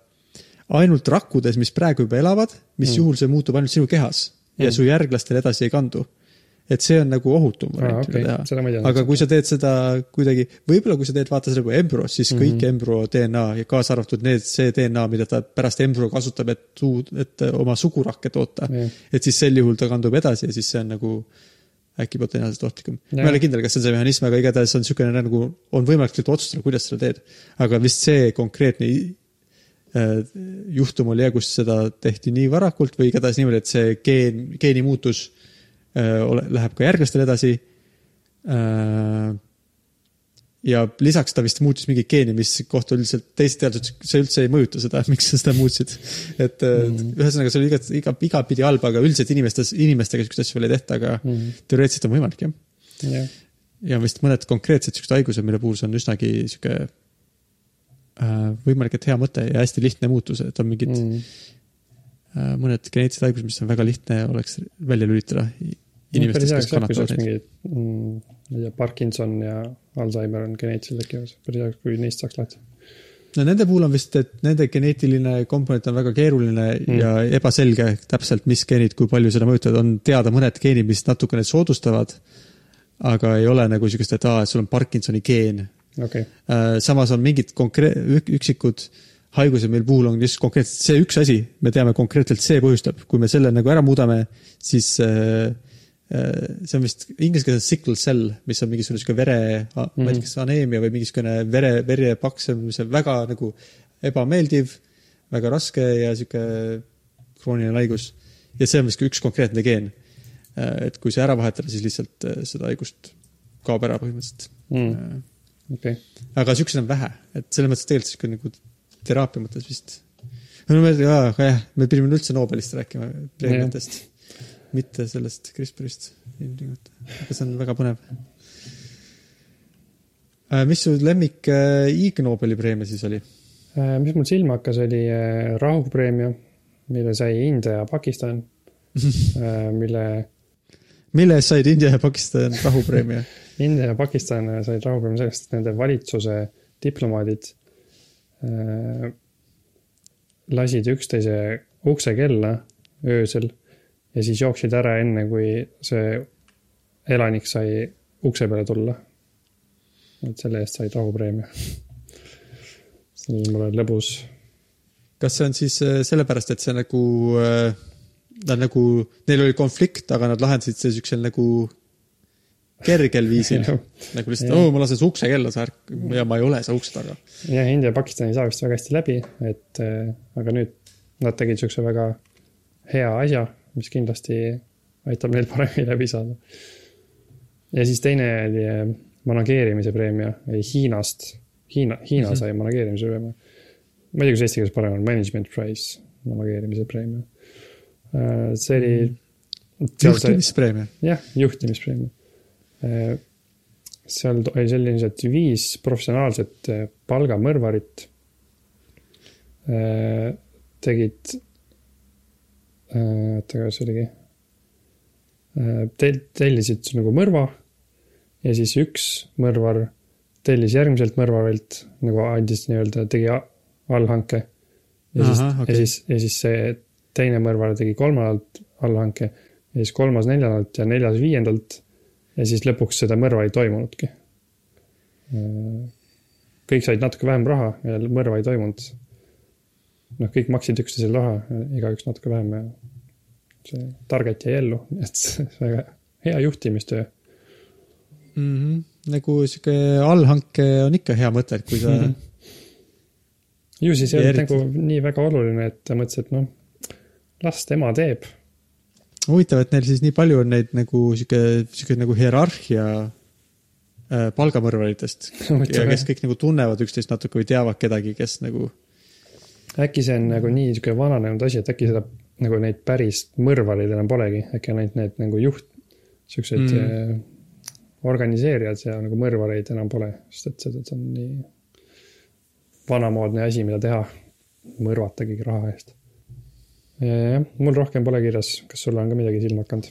[SPEAKER 2] ainult rakkudes, mis praegu juba elavad, mis mm. juhul see muutub ainult sinu kehas ja
[SPEAKER 1] Mm.
[SPEAKER 2] su järglastele edasi ei kandu. et see on nagu ohutum variant
[SPEAKER 1] ma ei
[SPEAKER 2] teha. aga kui sa teed seda kuidagi, võib-olla kui sa teed vaata seda kui embrüos, siis mm -hmm. kõik embrüo DNA ja kaasa arvatud need, see DNA, mida ta pärast embrüo kasutab, et suud, et oma sugurakke toota
[SPEAKER 1] Jah.
[SPEAKER 2] et siis sel juhul ta kandub edasi ja siis see on nagu äkki potentsiaalselt ohtlikum. ma
[SPEAKER 1] Jah.
[SPEAKER 2] ei ole kindel, kas see on see mehhanism, aga igatahes on niisugune nagu, on võimalik otsustada, kuidas seda teed. aga vist see konkreetne juhtum oli jah, kus seda tehti nii varakult või igatahes niimoodi, et see geen, geeni muutus äh, läheb ka järglastele edasi äh, ja lisaks ta vist muutis mingit geeni, mis kohta üldiselt teised teadlased, see üldse ei mõjuta seda, miks sa seda muutsid. et mm. ühesõnaga, see oli iga, iga, igapidi halb, aga üldiselt inimestes, inimestega siukseid asju veel ei tehta, aga mm. teoreetiliselt on võimalik jah.
[SPEAKER 1] jah,
[SPEAKER 2] ja vist mõned konkreetsed siuksed haigused, mille puhul see on üsnagi sihuke äh, võimalik, et hea mõte ja hästi lihtne muutus, et on mingid mm. äh, mõned geneetilised haigused, mis on väga lihtne oleks välja lülitada inimestes, kes kannatavad neid.
[SPEAKER 1] mm, ma ei tea, Parkinson ja Alžeimer on geneetiliselt äkki, päris hea, kui neist saaks lahti.
[SPEAKER 2] no nende puhul on vist, et nende geneetiline komponent on väga keeruline mm. ja ebaselge täpselt, mis geenid, kui palju seda mõjutavad, on teada mõned geenid, mis natukene soodustavad. aga ei ole nagu siukest, et aa, et sul on Parkinsoni geen.
[SPEAKER 1] okei,
[SPEAKER 2] samas on mingid konkreet-, üksikud haigused meil puhul on lihtsalt konkreetselt see üks asi, me teame konkreetselt see põhjustab, kui me selle nagu ära muudame, siis äh, äh, see on vist inglise keeles sickle cell, mis on mingisugune sihuke vere mm, -hmm. ma ei tea, kas aneemia või mingisugune vere, vere paks, mis on väga nagu ebameeldiv, väga raske ja sihuke krooniline haigus. ja see on vist üks konkreetne geen. et kui see ära vahetada, siis lihtsalt äh, seda haigust kaob ära põhimõtteliselt
[SPEAKER 1] Mm. okei,
[SPEAKER 2] aga siukseid on vähe, et selles mõttes tegelikult sihuke nagu teraapia mõttes vist. no me, jaa, aga jah, me pidime üldse Nobelist rääkima, preemiatest, mitte sellest CRISPRist ilmtingimata, aga see on väga põnev. mis su lemmik äh, Ig Nobeli preemia siis oli?
[SPEAKER 1] Äh, mis mul silma hakkas, oli äh, rahupreemia, mille sai India ja Pakistan, mille
[SPEAKER 2] mille eest said India ja Pakistan rahupreemia?
[SPEAKER 1] India ja Pakistan said rahupreemia sellest, et nende valitsuse diplomaadid äh, lasid üksteise ukse kella öösel ja siis jooksid ära enne, kui see elanik sai ukse peale tulla. et selle eest said rahupreemia. see oli mulle lõbus.
[SPEAKER 2] kas see on siis äh, sellepärast, et see nagu, nad nagu, neil oli konflikt, aga nad lahendasid see siuksel nagu kergel viisil nagu lihtsalt, oo, ma lasen su ukse kella, sa ärk-, ja ma ei ole seal ukse taga.
[SPEAKER 1] jah, India ja Pakistan ei saa vist väga hästi läbi, et äh, aga nüüd nad tegid siukse väga hea asja, mis kindlasti aitab neil paremini läbi saada. ja siis teine oli äh, manageerimise preemia oli Hiinast. Hiina, Hiina
[SPEAKER 2] Mhm.
[SPEAKER 1] sai manageerimise preemia. ma ei tea, kas eesti keeles parem on, management prize, manageerimise preemia. see oli.
[SPEAKER 2] juhtimispreemia.
[SPEAKER 1] jah, juhtimispreemia. Seal to- oli sellised viis professionaalset eh, palgamõrvarit. tegid, oota, kas oligi? Tel-, tellisid nagu mõrva ja siis üks mõrvar tellis järgmiselt mõrvarilt nagu andis nii-öelda, tegi allhanke. ja siis
[SPEAKER 2] okei.
[SPEAKER 1] ja siis, ja siis see teine mõrvar tegi kolmandalt allhanke ja siis kolmas neljandalt ja neljas viiendalt ja siis lõpuks seda mõrva ei toimunudki. kõik said natuke vähem raha ja mõrva ei toimunud. noh, kõik maksid üksteisele raha, igaüks natuke vähem ja see target jäi ellu, et väga hea juhtimistöö.
[SPEAKER 2] mm. -hmm. nagu sihuke allhanke on ikka hea mõte, et kui sa mm. -hmm.
[SPEAKER 1] ju siis ei olnud nagu nii väga oluline, et ta mõtles, et noh, las tema teeb.
[SPEAKER 2] huvitav, et neil siis nii palju on neid nagu sihuke, sihuke nagu hierarhia äh, palgamõrvaritest ja kes kõik nagu tunnevad üksteist natuke või teavad kedagi, kes nagu
[SPEAKER 1] äkki see on nagu nii sihuke vananenud asi, et äkki seda nagu neid päris mõrvareid enam polegi, äkki on ainult need nagu juht, siuksed
[SPEAKER 2] Mm.
[SPEAKER 1] mm. organiseerijad ja nagu mõrvareid enam pole, sest et see, on nii vanamoodne asi, mida teha, mõrvata keegi raha eest. jah, mul rohkem pole kirjas, kas sulle on ka midagi silma hakanud?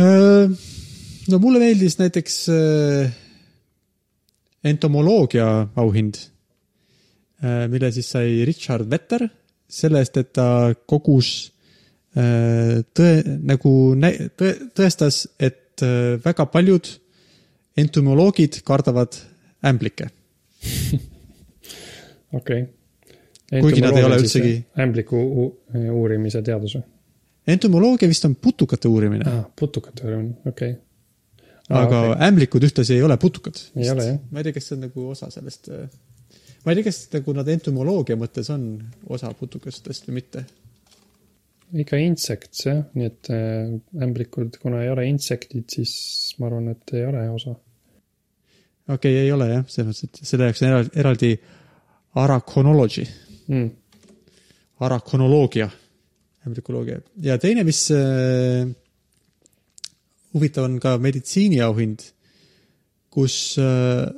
[SPEAKER 2] Äh, no mulle meeldis näiteks äh, entomoloogia auhind, mille siis sai Richard Vetter selle eest, et ta kogus äh, tõe, nagu tõe, tõestas, et äh, väga paljud entomoloogid kardavad ämblikke.
[SPEAKER 1] okei okay..
[SPEAKER 2] Kuigi nad ei ole üldsegi-.
[SPEAKER 1] ämbliku uurimise teadus või
[SPEAKER 2] entomoloogia vist on putukate uurimine ah,,
[SPEAKER 1] ah,? putukate uurimine, okei okay..
[SPEAKER 2] aga
[SPEAKER 1] okay.
[SPEAKER 2] ämblikud ühtlasi ei ole putukad.
[SPEAKER 1] Ei ole, jah.
[SPEAKER 2] ma ei tea, kas see on nagu osa sellest. ma ei tea, kas nagu nad entomoloogia mõttes on osa putukastest või mitte.
[SPEAKER 1] ikka insekts jah, nii et äh, ämblikud, kuna ei ole insektid, siis ma arvan, et ei ole osa.
[SPEAKER 2] okei okay,, ei ole jah, selles mõttes, et selle jaoks on eraldi, eraldi arakonology,
[SPEAKER 1] Mm.
[SPEAKER 2] arakonoloogia, ämblikoloogia ja teine, mis äh, huvitav on ka meditsiiniauhind, kus äh,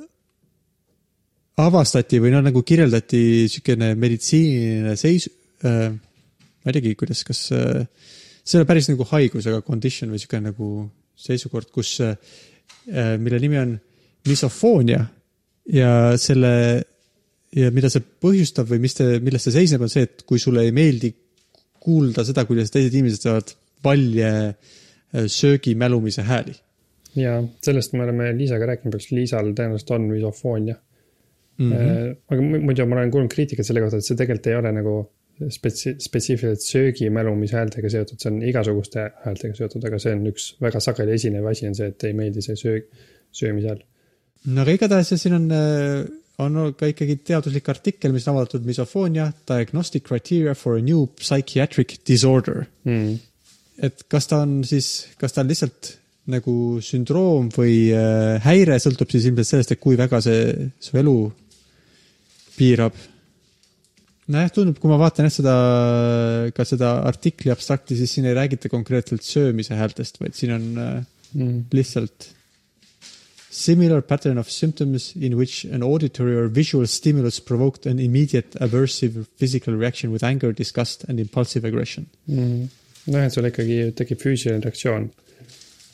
[SPEAKER 2] avastati või noh, nagu kirjeldati niisugune meditsiiniline seis äh,, ma ei teagi, kuidas, kas äh, see ei ole päris nagu haigus, aga condition või niisugune nagu seisukord, kus äh,, mille nimi on misofoonia ja selle ja mida see põhjustab või mis te, milles see seisneb, on see, et kui sulle ei meeldi kuulda seda, kuidas teised inimesed saavad valje äh, söögimälumise hääli.
[SPEAKER 1] ja sellest me oleme Liisaga rääkinud, kas Liisal tõenäoliselt on misofoonia
[SPEAKER 2] Mm
[SPEAKER 1] mm.
[SPEAKER 2] -hmm.
[SPEAKER 1] aga mu- muidu ma olen kuulnud kriitikat selle kohta, et see tegelikult ei ole nagu spetsi-, spetsiifiliselt söögimälumise häältega seotud, see on igasuguste häältega seotud, aga see on üks väga sageli esinev asi on see, et ei meeldi see söög, söömise hääl.
[SPEAKER 2] no aga igatahes siin on, on ka ikkagi teaduslik artikkel, mis on avaldatud misofoonia diagnostic criteria for a new psychiatric disorder.
[SPEAKER 1] Mm.
[SPEAKER 2] et kas ta on siis, kas ta on lihtsalt nagu sündroom või äh, häire, sõltub siis ilmselt sellest, et kui väga see su elu piirab. nojah, tundub, kui ma vaatan jah seda, ka seda artikli abstrakti, siis siin ei räägita konkreetselt söömise häältest, vaid siin on
[SPEAKER 1] Mm.
[SPEAKER 2] lihtsalt Similar pattern of symptoms in which an auditory or visual stimulus provoked an immediate aversive physical reaction with anger, disgust and impulsive aggression.
[SPEAKER 1] mm.. noh, et sul ikkagi tekib füüsiline reaktsioon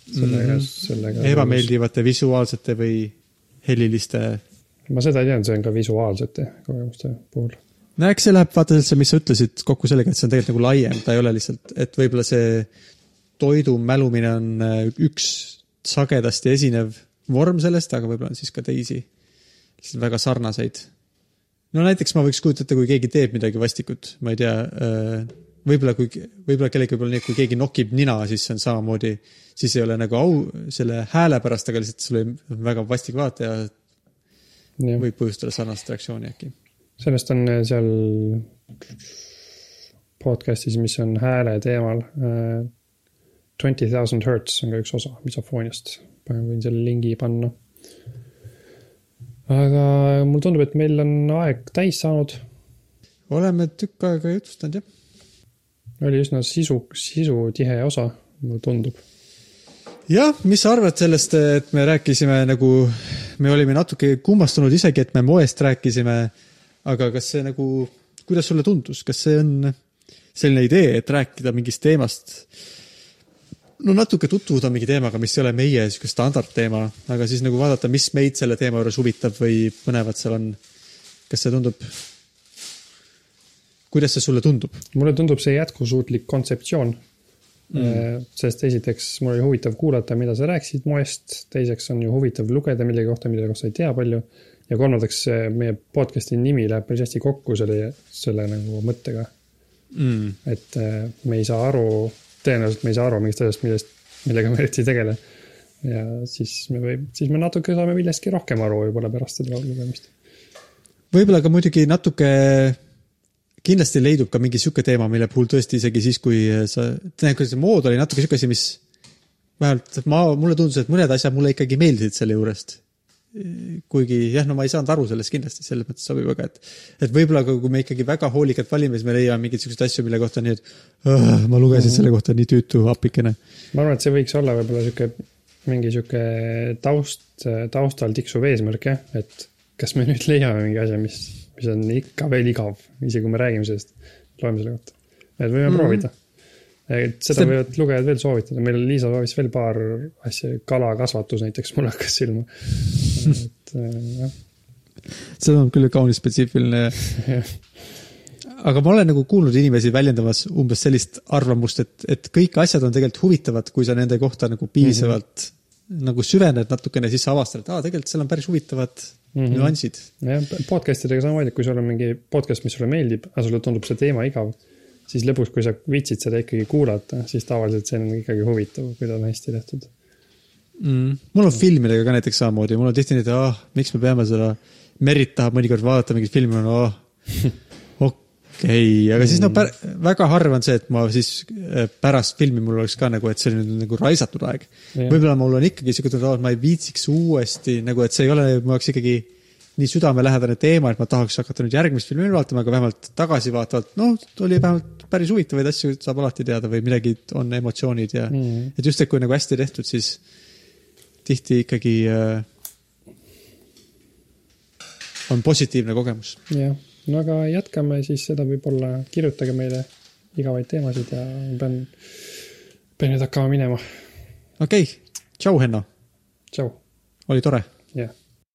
[SPEAKER 1] sellega mm. -hmm. sellega.
[SPEAKER 2] ebameeldivate visuaalsete või heliliste.
[SPEAKER 1] ma seda ei teadnud, see on ka visuaalsete kogemuste puhul.
[SPEAKER 2] no eks see läheb vaata üldse, mis sa ütlesid kokku sellega, et see on tegelikult nagu laiem, ta ei ole lihtsalt, et võib-olla see toidu mälumine on äh, üks sagedasti esinev vorm sellest, aga võib-olla on siis ka teisi lihtsalt väga sarnaseid. no näiteks ma võiks kujutada ette, kui keegi teeb midagi vastikut, ma ei tea, võib-olla kui, võib-olla kellelgi võib olla nii, et kui keegi nokib nina, siis see on samamoodi, siis ei ole nagu au selle hääle pärast, aga lihtsalt sul on väga vastik vaata ja
[SPEAKER 1] jah,
[SPEAKER 2] võib põhjustada sarnast reaktsiooni äkki.
[SPEAKER 1] sellest on äh, seal podcast'is, mis on hääle teemal. Twenty thousand hertz on ka üks osa misofooniast, võin selle lingi panna. aga mulle tundub, et meil on aeg täis saanud,
[SPEAKER 2] oleme tükk aega jutustanud jah.
[SPEAKER 1] oli üsna sisu, sisutihe osa, mulle tundub.
[SPEAKER 2] jah, mis sa arvad sellest, et me rääkisime nagu, me olime natuke kummastunud isegi, et me moest rääkisime. aga kas see nagu, kuidas sulle tundus, kas see on selline idee, et rääkida mingist teemast? No natuke tutvuda mingi teemaga, mis ei ole meie sihuke standardteema, aga siis nagu vaadata, mis meid selle teema juures huvitab või põnevat seal on. kas see tundub? kuidas see sulle tundub?
[SPEAKER 1] mulle tundub see jätkusuutlik kontseptsioon mm.. sest esiteks mul oli huvitav kuulata, mida sa rääkisid moest, teiseks on ju huvitav lugeda millegi kohta, mille kohta ei tea palju. ja kolmandaks, meie podcast'i nimi läheb päris hästi kokku selle, selle nagu mõttega,
[SPEAKER 2] mm.?
[SPEAKER 1] et äh, me ei saa aru, tõenäoliselt me ei saa aru mingist asjast, millest, millega me eriti ei tegele. ja siis me võib, siis me natuke saame millestki rohkem aru võib-olla pärast seda lugemist.
[SPEAKER 2] võib-olla ka muidugi natuke, kindlasti leidub ka mingi sihuke teema, mille puhul tõesti isegi siis, kui sa, tähendab, see mood oli natuke sihuke asi, mis vähemalt ma, mulle tundus, et mõned asjad mulle ikkagi meeldisid selle juurest. Kuigi jah, no ma ei saanud aru sellest kindlasti, selles mõttes sobib väga, et, et võib-olla kui me ikkagi väga hoolikalt valime, siis me leiame mingeid siukseid asju, mille kohta nii, et "Õh, ma lugesin selle kohta nii tüütu appikene.
[SPEAKER 1] ma arvan, et see võiks olla võib-olla sihuke, mingi sihuke taust, taustal tiksuv eesmärk jah, et kas me nüüd leiame mingi asja, mis, mis on ikka veel igav, isegi kui me räägime sellest, loeme selle kohta. et võime mm. -hmm. proovida. Et seda
[SPEAKER 2] See-
[SPEAKER 1] võivad lugejad veel soovitada, meil Liisa soovis veel paar asja, kalakasvatus näiteks mulle hakkas silma. et äh, jah,
[SPEAKER 2] see on küll kaunis spetsiifiline aga ma olen nagu kuulnud inimesi väljendamas umbes sellist arvamust, et, et kõik asjad on tegelikult huvitavad, kui sa nende kohta nagu piisavalt mm -hmm. nagu süvened natukene, siis sa avastad, et aa, tegelikult seal on päris huvitavad mm. -hmm. nüansid.
[SPEAKER 1] jah, podcast idega samamoodi, kui sul on mingi podcast, mis sulle meeldib, aga sulle tundub see teema igav, siis lõpuks, kui sa viitsid seda ikkagi kuulata, siis tavaliselt see on ikkagi huvitav, kui ta on hästi tehtud.
[SPEAKER 2] Mm. mul on filmidega ka näiteks samamoodi, mul on tihti nii, et ah, miks me peame seda, Merit tahab mõnikord vaadata mingit filmi, no ah, okei okay., aga siis no pär, väga harva on see, et ma siis äh, pärast filmi mul oleks ka nagu, et see oli nüüd nagu raisatud aeg.
[SPEAKER 1] Jah.
[SPEAKER 2] võib-olla mul on ikkagi siuke tunne, et ma ei viitsiks uuesti nagu, et see ei ole mu jaoks ikkagi nii südamelähedane teema, et ma tahaks hakata nüüd järgmist filmi vaatama, aga vähemalt tagasivaatavalt, noh, oli vähemalt päris huvitavaid asju saab alati teada või midagi on emotsioonid ja
[SPEAKER 1] Mhm.
[SPEAKER 2] et just, et kui nagu hästi tehtud, siis tihti ikkagi äh, on positiivne kogemus.
[SPEAKER 1] jah, no aga jätkame siis seda võib-olla, kirjutage meile igavaid teemasid ja ma pean, pean nüüd hakkama minema.
[SPEAKER 2] okei okay., tšau, Henno,
[SPEAKER 1] tšau,
[SPEAKER 2] oli tore.
[SPEAKER 1] jah